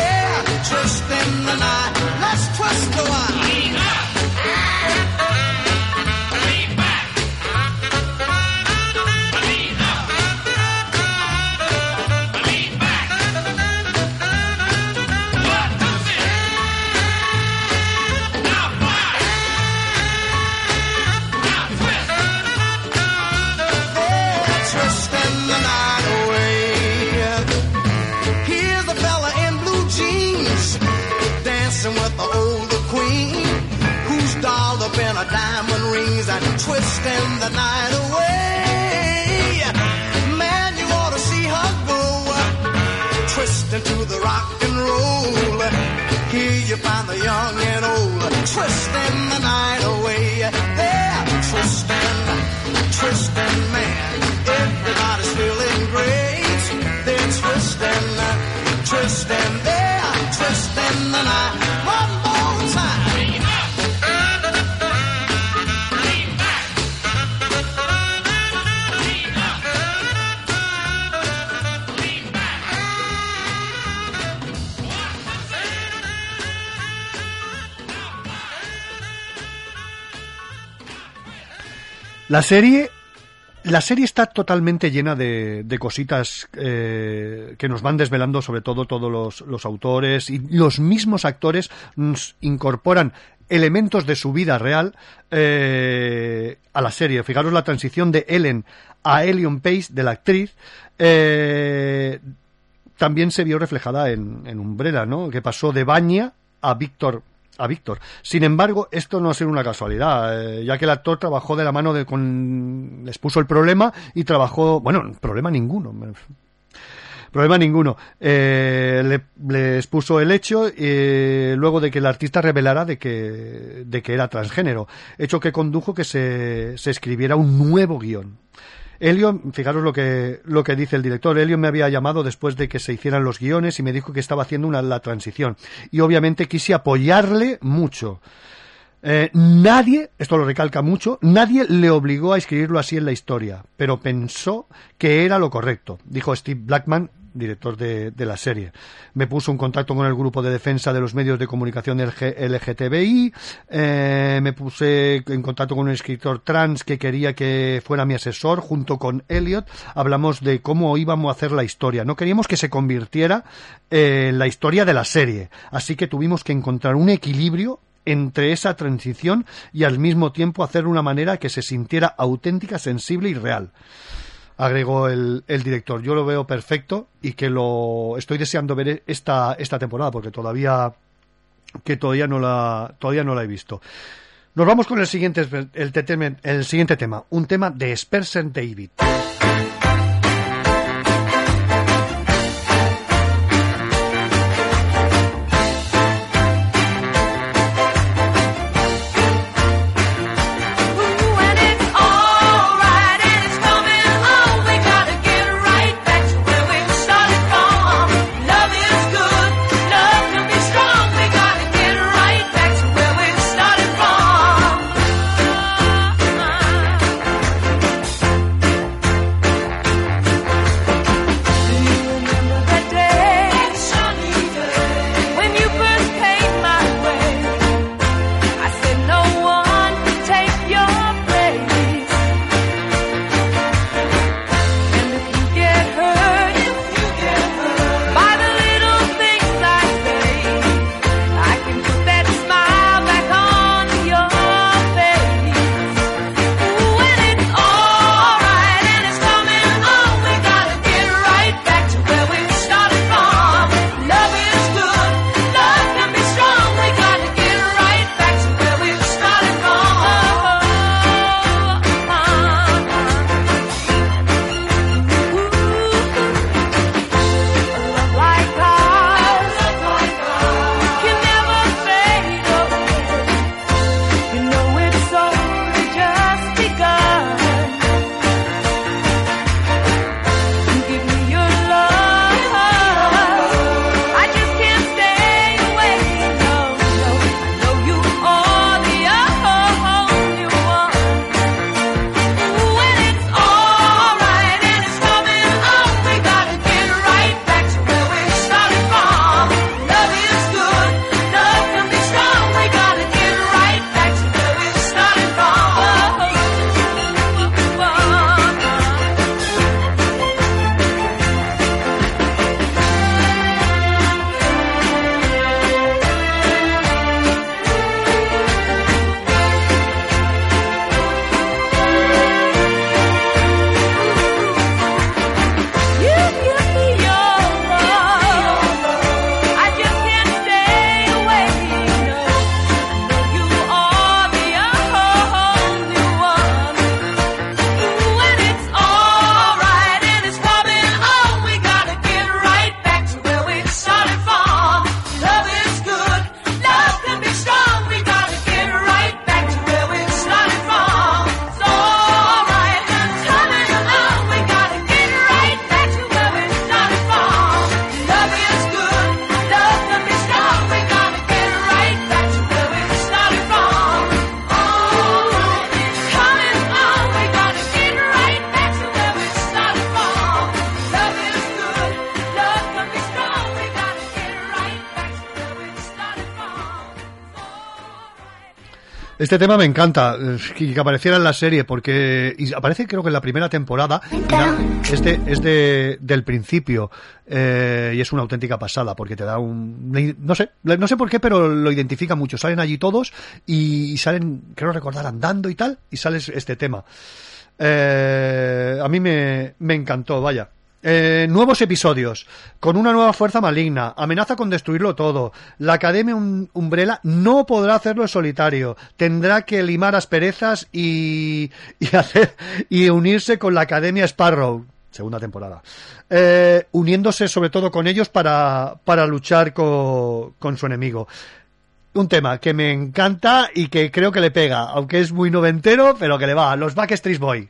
Twisting the night away. They're twisting, twisting, man. Everybody's feeling great. They're twisting, twisting, they're twisting the night. La serie, la serie está totalmente llena de, de cositas eh, que nos van desvelando, sobre todo todos los, los autores y los mismos actores nos incorporan elementos de su vida real eh, a la serie. Fijaros la transición de Ellen a Ellen Pace, de la actriz. eh, también se vio reflejada en, en Umbrella, ¿no? Que pasó de Baña a Víctor a Víctor. Sin embargo, esto no ha sido una casualidad, eh, ya que el actor trabajó de la mano de con les puso el problema y trabajó, bueno, problema ninguno. Problema ninguno. Eh, le, les puso el hecho eh, luego de que el artista revelara de que, de que era transgénero, hecho que condujo que se, se escribiera un nuevo guion. Elio, fijaros lo que, lo que dice el director. Elio me había llamado después de que se hicieran los guiones y me dijo que estaba haciendo una, la transición. Y obviamente quise apoyarle mucho. Eh, nadie, esto lo recalca mucho, nadie le obligó a escribirlo así en la historia, pero pensó que era lo correcto, dijo Steve Blackman, director de, la serie. Me puso en contacto con el grupo de defensa de los medios de comunicación LG LGTBI, eh, me puse en contacto con un escritor trans que quería que fuera mi asesor, junto con Elliot, hablamos de cómo íbamos a hacer la historia. No queríamos que se convirtiera en la historia de la serie, así que tuvimos que encontrar un equilibrio entre esa transición y al mismo tiempo hacer una manera que se sintiera auténtica, sensible y real. Agregó el, el director. Yo lo veo perfecto y que lo estoy deseando ver esta, esta temporada porque todavía que todavía no la todavía no la he visto. Nos vamos con el siguiente el, el siguiente tema, un tema de Spencer David. Este tema me encanta, que apareciera en la serie, porque y aparece creo que en la primera temporada. Este es de, del principio, eh, y es una auténtica pasada, porque te da un... No sé, no sé por qué, pero lo identifica mucho. Salen allí todos y, y salen, creo recordar, andando y tal, y sale este tema. Eh, a mí me, me encantó, vaya. Eh, nuevos episodios, con una nueva fuerza maligna, amenaza con destruirlo todo. La Academia Um- Umbrella no podrá hacerlo en solitario, tendrá que limar asperezas y, y, hacer, y unirse con la Academia Sparrow, segunda temporada, Eh, uniéndose sobre todo con ellos para, para luchar co- con su enemigo. Un tema que me encanta y que creo que le pega, aunque es muy noventero, pero que le va, los Backstreet Boy.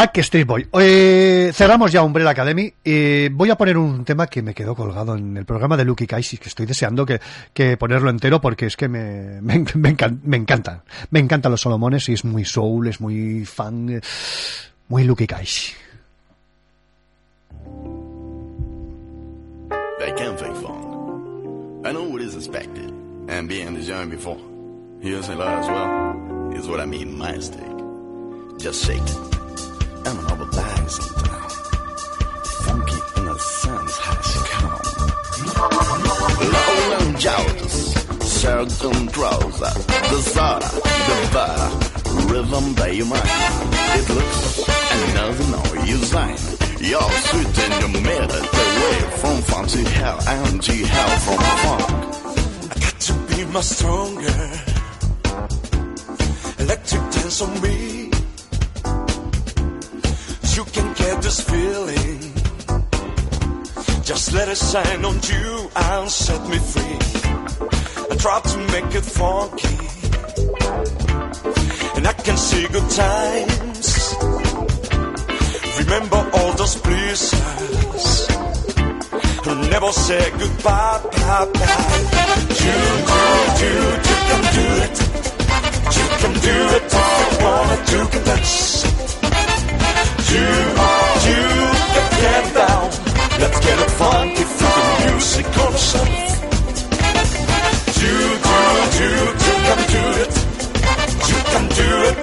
Backstreet Boy. Eh, cerramos ya Umbrella Academy. Eh, voy a poner un tema que me quedó colgado en el programa de Lucky Kaisi, que estoy deseando que, que ponerlo entero porque es que me, me, me, encan- me encantan. Me encantan los Solomones y es muy soul, es muy fan, muy Lucky Kaisi. They can fake funk. I know what is expected, and being the young before. Here's a lot as well. Is what I mean, my stick. Just shake it. circumtrosa, disorder, divider, rhythm that you mind. It looks and doesn't You're sweet and you made it away from fun hell and to hell from funk. I got to be much stronger. Electric dance on me. You can get this feeling. Just let it shine on you and set me free. I try to make it funky. And I can see good times. Remember all those blizzards. Never say goodbye, bye, bye. You, you, you, can do it. You can do it if you wanna. You can dance. Get down. Let's get it funky through the music on the do it. You can do it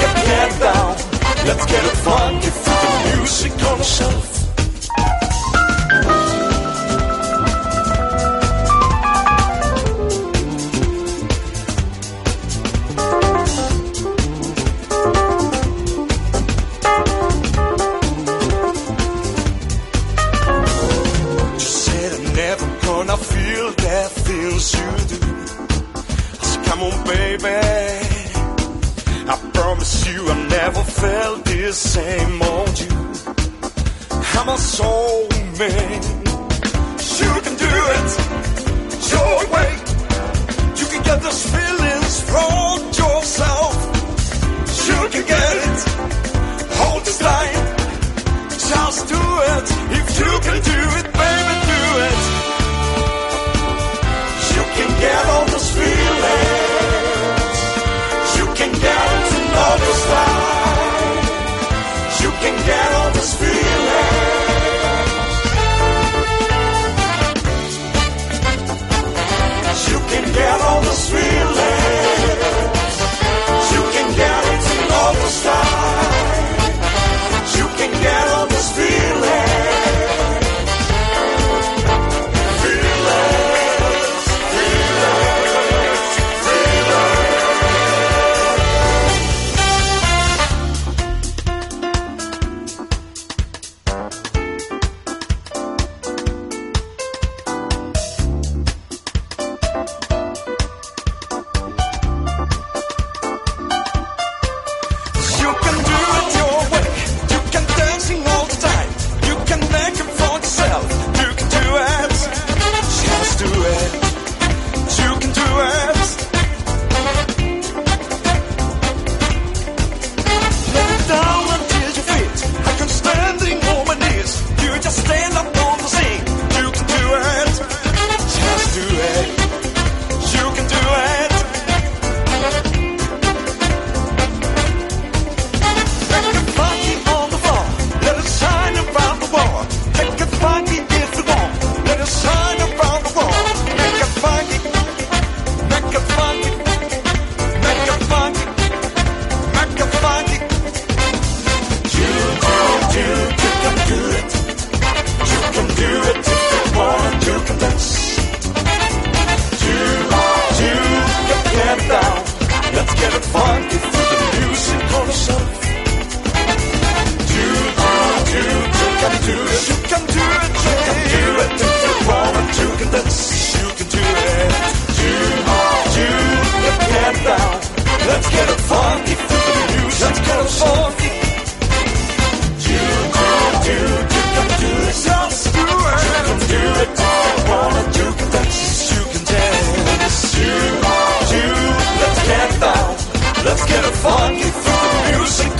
can get down. Let's get it funky the music on the.